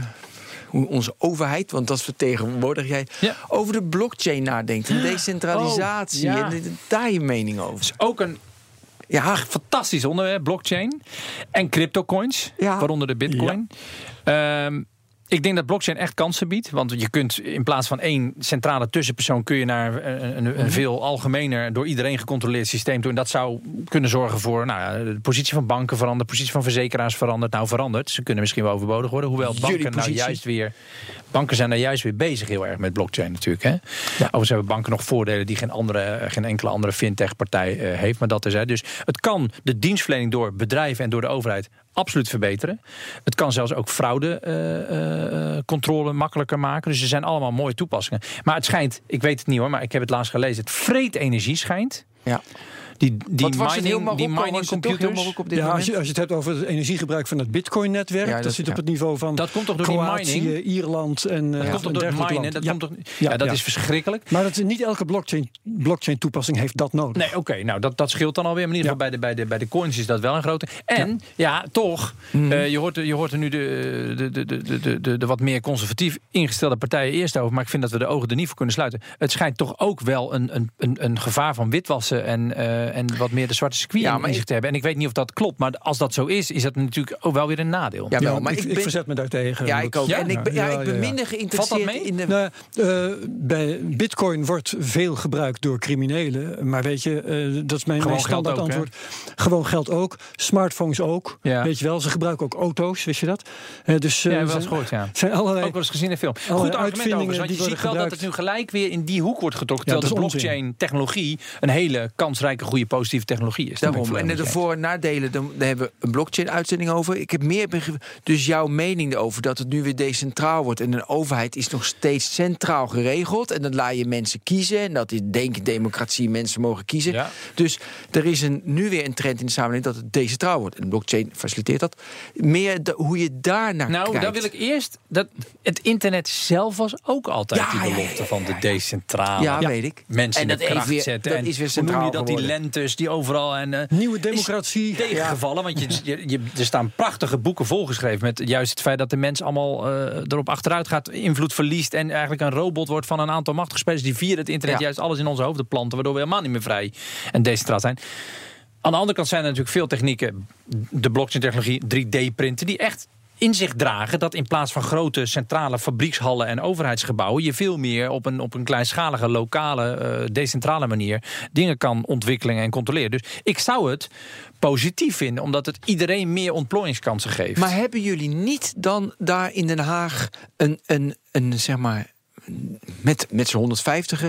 hoe onze overheid, want dat vertegenwoordig jij, Ja. over de blockchain nadenkt. En decentralisatie. Oh, ja. En daar je mening over. is ook een Ja, fantastisch onderwerp, blockchain. En cryptocoins, Ja. waaronder de bitcoin. Ehm, ik denk dat blockchain echt kansen biedt. Want je kunt in plaats van één centrale tussenpersoon... kun je naar een, een, een veel algemener, door iedereen gecontroleerd systeem toe. En dat zou kunnen zorgen voor... Nou, ja, de positie van banken verandert, de positie van verzekeraars verandert. Nou, verandert. Ze kunnen misschien wel overbodig worden. Hoewel banken nou juist weer... Banken zijn daar juist weer bezig heel erg met blockchain natuurlijk. Hè? Overigens hebben banken nog voordelen die geen, andere, geen enkele andere fintech-partij eh, heeft. Maar dat is hè. Dus het kan de dienstverlening door bedrijven en door de overheid absoluut verbeteren. Het kan zelfs ook fraudecontrole makkelijker maken. Dus er zijn allemaal mooie toepassingen. Maar het schijnt, ik weet het niet hoor, maar ik heb het laatst gelezen. Het vreet energie schijnt. ja. Die, die Wat was het heel mining, die mining heel computers. Marokko op dit Ja, als moment? je, als je het hebt over het energiegebruik van het bitcoin-netwerk... Ja, dat, dat- zit ja. op het niveau van Dat komt toch door die mining? Ierland en Dat eh, komt toch door het minen? Dat, Ja. komt toch, ja, Ja, dat ja. is verschrikkelijk. Maar dat, niet elke blockchain, blockchain-toepassing heeft dat nodig. Nee, oké, nou dat, dat scheelt dan alweer. Maar in ieder geval bij, de, bij, de, bij de coins is dat wel een grote. En ja, toch, eh, je, hoort, er- je hoort er nu de, de, de, de, de, de, de wat meer conservatief ingestelde partijen eerst over. Maar ik vind dat we de ogen er niet voor kunnen sluiten. Het schijnt toch ook wel een, een, een, een gevaar van witwassen en, eh, en wat meer de zwarte circuit Ja, in- zich te hebben. En ik weet niet of dat klopt, maar als dat zo is, is dat natuurlijk ook wel weer een nadeel. Ja, wel, maar ik, ik, ik ben, verzet me daartegen. ja, ik ook. Ja? en ik ben, ja, Ja, ik ben ja, ja. minder geïnteresseerd mee? in de. Nou, eh, bij Bitcoin wordt veel gebruikt door criminelen. Maar weet je, eh, dat is mijn, Gewoon mijn standaard geld ook, hè? antwoord. Gewoon geld ook. Smartphones ook. Ja. Weet je wel, ze gebruiken ook auto's, wist je dat? Eh, dus, Ja, eh, wel eens zijn- gehoord, ja. zijn allerlei. Ook wel eens gezien in film. Goed argument overigens, want je die ziet wel dat het nu gelijk weer in die hoek wordt getrokken. Ja, Terwijl de blockchain-technologie een hele kansrijke goede positieve technologie is. Daarom. En de voor- en nadelen, dan, daar hebben we een blockchain-uitzending over. Ik heb meer begrip. Dus jouw mening erover dat het nu weer decentraal wordt. En een overheid is nog steeds centraal geregeld. En dan laat je mensen kiezen. En dat is denk ik democratie, mensen mogen kiezen. Ja. Dus er is een, nu weer een trend in de samenleving dat het decentraal wordt. En blockchain faciliteert dat. Meer de- hoe je daar naar Nou, kijkt. daar wil ik eerst. Dat, het internet zelf was ook altijd Ja, die belofte ja, van de decentrale. Ja, weet ik. Mensen En in dat de heeft kracht weer- zetten. dat en is weer hoe noem je centraal dat? Die lentes die overal. En, eh, Nieuwe democratie. Tegengevallen, want je, je, er staan prachtige boeken volgeschreven met juist het feit dat de mens allemaal eh, erop achteruit gaat, invloed verliest en eigenlijk een robot wordt van een aantal machtige spelers die via het internet Ja. juist alles in onze hoofden planten, waardoor we helemaal niet meer vrij en decentraal zijn. Aan de andere kant zijn er natuurlijk veel technieken, de blockchain-technologie, 3D-printen, die echt in zich dragen dat in plaats van grote centrale fabriekshallen en overheidsgebouwen je veel meer op een, op een kleinschalige, lokale, eh, decentrale manier dingen kan ontwikkelen en controleren. Dus ik zou het positief vinden, omdat het iedereen meer ontplooiingskansen geeft. Maar hebben jullie niet dan daar in Den Haag een, een, een zeg maar. Met, met z'n 150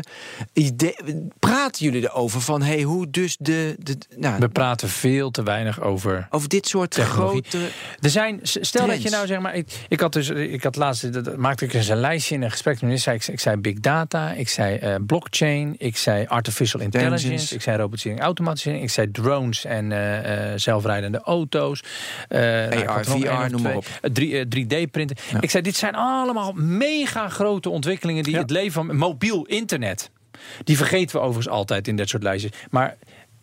idee, praten jullie erover van hey, hoe dus de, de nou, we praten veel te weinig over over dit soort Technologie. grote Er zijn, stel dat je nou zeg maar, ik, ik had dus, ik had laatst, dat- maakte ik eens een lijstje in een gesprek met minister. Ik, ik zei big data, ik zei eh, blockchain, ik zei artificial intelligence, Intelligence. ik zei robotisering, automatisering, ik zei drones en eh, eh, zelfrijdende auto's, nou, nog VR, noem maar. Eh, 3, 3D printen. Ik zei, dit zijn allemaal mega grote ontwikkelingen die Ja. het leven van mobiel internet. Die vergeten we overigens altijd in dit soort lijstjes. Maar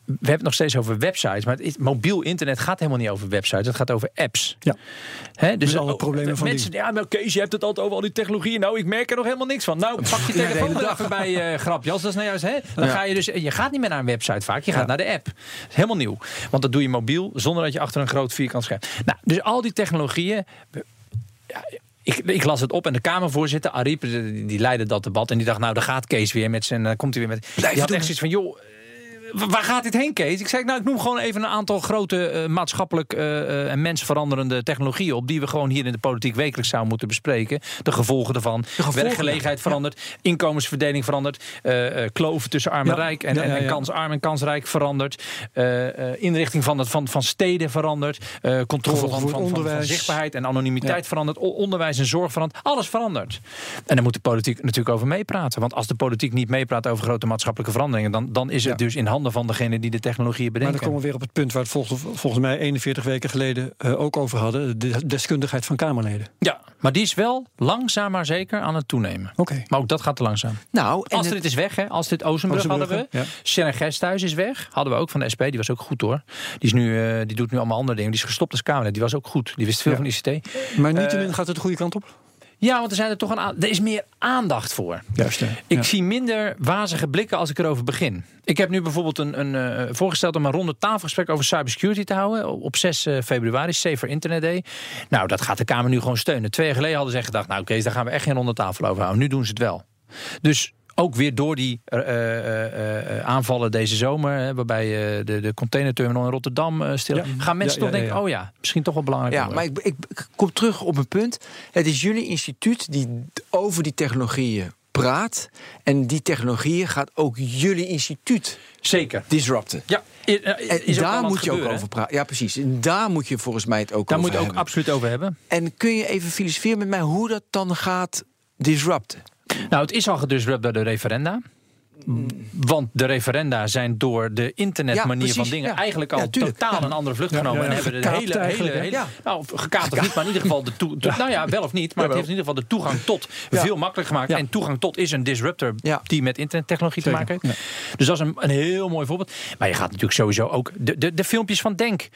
we hebben het nog steeds over websites. Maar het is- mobiel internet gaat helemaal niet over websites. Het gaat over apps. Ja. Hè, dus alle oh, problemen van mensen, ja, maar Kees, je hebt het altijd over al die technologieën. Nou, ik merk er nog helemaal niks van. Nou, pak je telefoon er dag. even bij, eh grapjas. Dat is nou juist, hè? Dan Ja. ga je dus, je gaat niet meer naar een website vaak. Je gaat naar de app. Dat is helemaal nieuw. Want dat doe je mobiel, zonder dat je achter een groot vierkant scherm. Nou, dus al die technologieën. Ja, ik, ik las het op en de Kamervoorzitter, Ariep, die, die leidde dat debat. En die dacht, nou, daar gaat Kees weer met zijn. eh, komt hij weer met. Die had doen. echt zoiets van, joh. Wa- Waar gaat dit heen, Kees? Ik zei, nou, ik noem gewoon even een aantal grote eh, maatschappelijk eh, en mensveranderende technologieën op. die we gewoon hier in de politiek wekelijks zouden moeten bespreken. De gevolgen ervan. gevolgen, Werkgelegenheid verandert. Inkomensverdeling verandert. eh, kloven tussen arm en Ja. rijk en, Ja, kansarm en kansrijk verandert. inrichting van, het, van, van steden verandert. controle van, van, van, zichtbaarheid en anonimiteit verandert. Onderwijs en zorg verandert. Alles verandert. En daar moet de politiek natuurlijk over meepraten. Want als de politiek niet meepraat over grote maatschappelijke veranderingen... dan, dan is het dus in handen van degene die de technologieën Maar bedenken. dan komen we weer op het punt waar we het volgens, volgens mij 41 weken geleden eh, ook over hadden. De deskundigheid van Kamerleden. Ja, maar die is wel langzaam maar zeker aan het toenemen. Oké. Maar ook dat gaat te langzaam. Nou, en Astrid is weg, hè? Astrid Oostenbrug hadden we. Ja. Sharon Gesthuis is weg. Hadden we ook van de SP. Die was ook goed hoor. Die, is nu, eh, die doet nu allemaal andere dingen. Die is gestopt als Kamerlid. Die was ook goed. Die wist veel Ja. van ICT. Maar niettemin gaat het de goede kant op. Ja, want er, zijn er, toch een er is meer aandacht voor. Juist. Ik Ja. zie minder wazige blikken als ik erover begin. Ik heb nu bijvoorbeeld een, een, eh, voorgesteld om een ronde tafelgesprek over cybersecurity te houden. Op 6 eh, februari, Safer Internet Day. Nou, dat gaat de Kamer nu gewoon steunen. Twee jaar geleden hadden ze echt gedacht, nou Kees, daar gaan we echt geen ronde tafel over houden. Nu doen ze het wel. Dus ook weer door die eh, eh, eh, aanvallen deze zomer, hè, waarbij de, de containerterminal in Rotterdam stil. Ja. Gaan mensen Ja, toch denken, oh ja, misschien toch wel belangrijk. Ja, maar ik, ik, ik kom terug op een punt. Het is jullie instituut die over die technologieën praat. En die technologieën gaat ook jullie instituut Zeker. disrupten. Ja, En daar moet je ook over praten. Ja, precies. En daar moet je volgens mij het ook Daar over moet je ook hebben. absoluut over hebben. En kun je even filosoferen met mij hoe dat dan gaat disrupten? Nou, het is al gedisrupt door de referenda. Want de referenda zijn door de internetmanier Ja, van dingen ja. eigenlijk al Ja, totaal een andere vlucht genomen. En hebben de hele, hele, nou, gekaapt of niet, maar in ieder geval de toe, de- nou ja, wel of niet, maar het heeft in ieder geval de toegang tot veel makkelijker gemaakt. En toegang tot is een disruptor die met internettechnologie Zeker, te maken heeft. Dus dat is een, een heel mooi voorbeeld. Maar je gaat natuurlijk sowieso ook de, de, de filmpjes van Denk,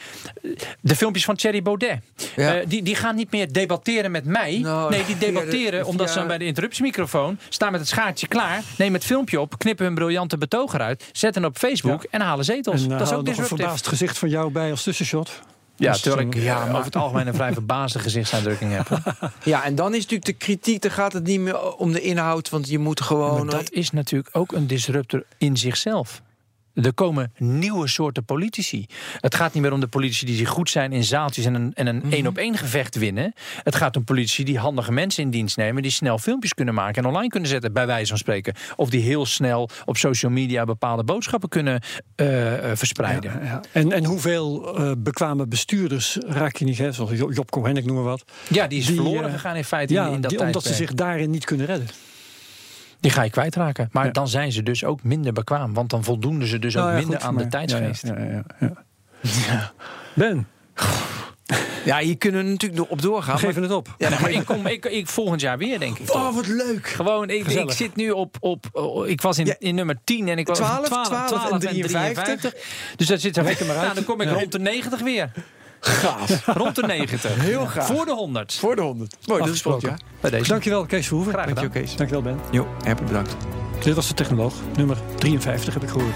de filmpjes van Thierry Baudet, eh, die, die gaan niet meer debatteren met mij. Nou, nee, die de- debatteren omdat ze bij de interruptiemicrofoon staan met het schaartje klaar, nemen het filmpje op, knippen hun briljante betoog eruit, zetten op Facebook Ja. en halen zetels. En uh, dat is ook nog een disruptief. verbaasd gezicht van jou bij als tussenshot. Ja, terwijl ik eh, ja, over het algemeen een vrij verbaasde gezichtsuitdrukking heb. Ja, en dan is natuurlijk de kritiek, dan gaat het niet meer om de inhoud, want je moet gewoon. Maar dat is natuurlijk ook een disruptor in zichzelf. Er komen nieuwe soorten politici. Het gaat niet meer om de politici die zich goed zijn in zaaltjes en een, en een één op één gevecht winnen. Het gaat om politici die handige mensen in dienst nemen, die snel filmpjes kunnen maken en online kunnen zetten, bij wijze van spreken. Of die heel snel op social media bepaalde boodschappen kunnen uh, verspreiden. Ja, ja. En, en hoeveel uh, bekwame bestuurders raak je niet, hè? zoals Job Cohen, ik noem maar wat. Ja, die is die, verloren gegaan in feite ja, in, in dat die, Omdat ze zich daarin niet kunnen redden. Die ga je kwijtraken. Maar ja. dan zijn ze dus ook minder bekwaam. Want dan voldoen ze dus nou, ook ja, minder aan de tijdsgeest. Ja, ja, ja, Ben, Ja, hier kunnen we natuurlijk nog op doorgaan. we geven het op. Ja, maar ik kom ik, ik volgend jaar weer, denk ik. Oh, wat leuk. Gewoon, ik, ik zit nu op, op. oh, Ik was in, Ja. in nummer 10 en ik was 12, 12, 12 en 53. Dus dat zit er Reken maar uit. Nou, dan kom ik Ja. rond de 90 weer. Gaaf. Rond de 90. Heel gaaf. Voor de 100. Voor de 100. Mooi, dat is. Bij deze. Dankjewel, Kees Verhoeven. Graag gedaan. Dankjewel, Kees. Dankjewel, Ben. Jo, hartelijk bedankt. Dit was de technoloog, nummer 53 heb ik gehoord.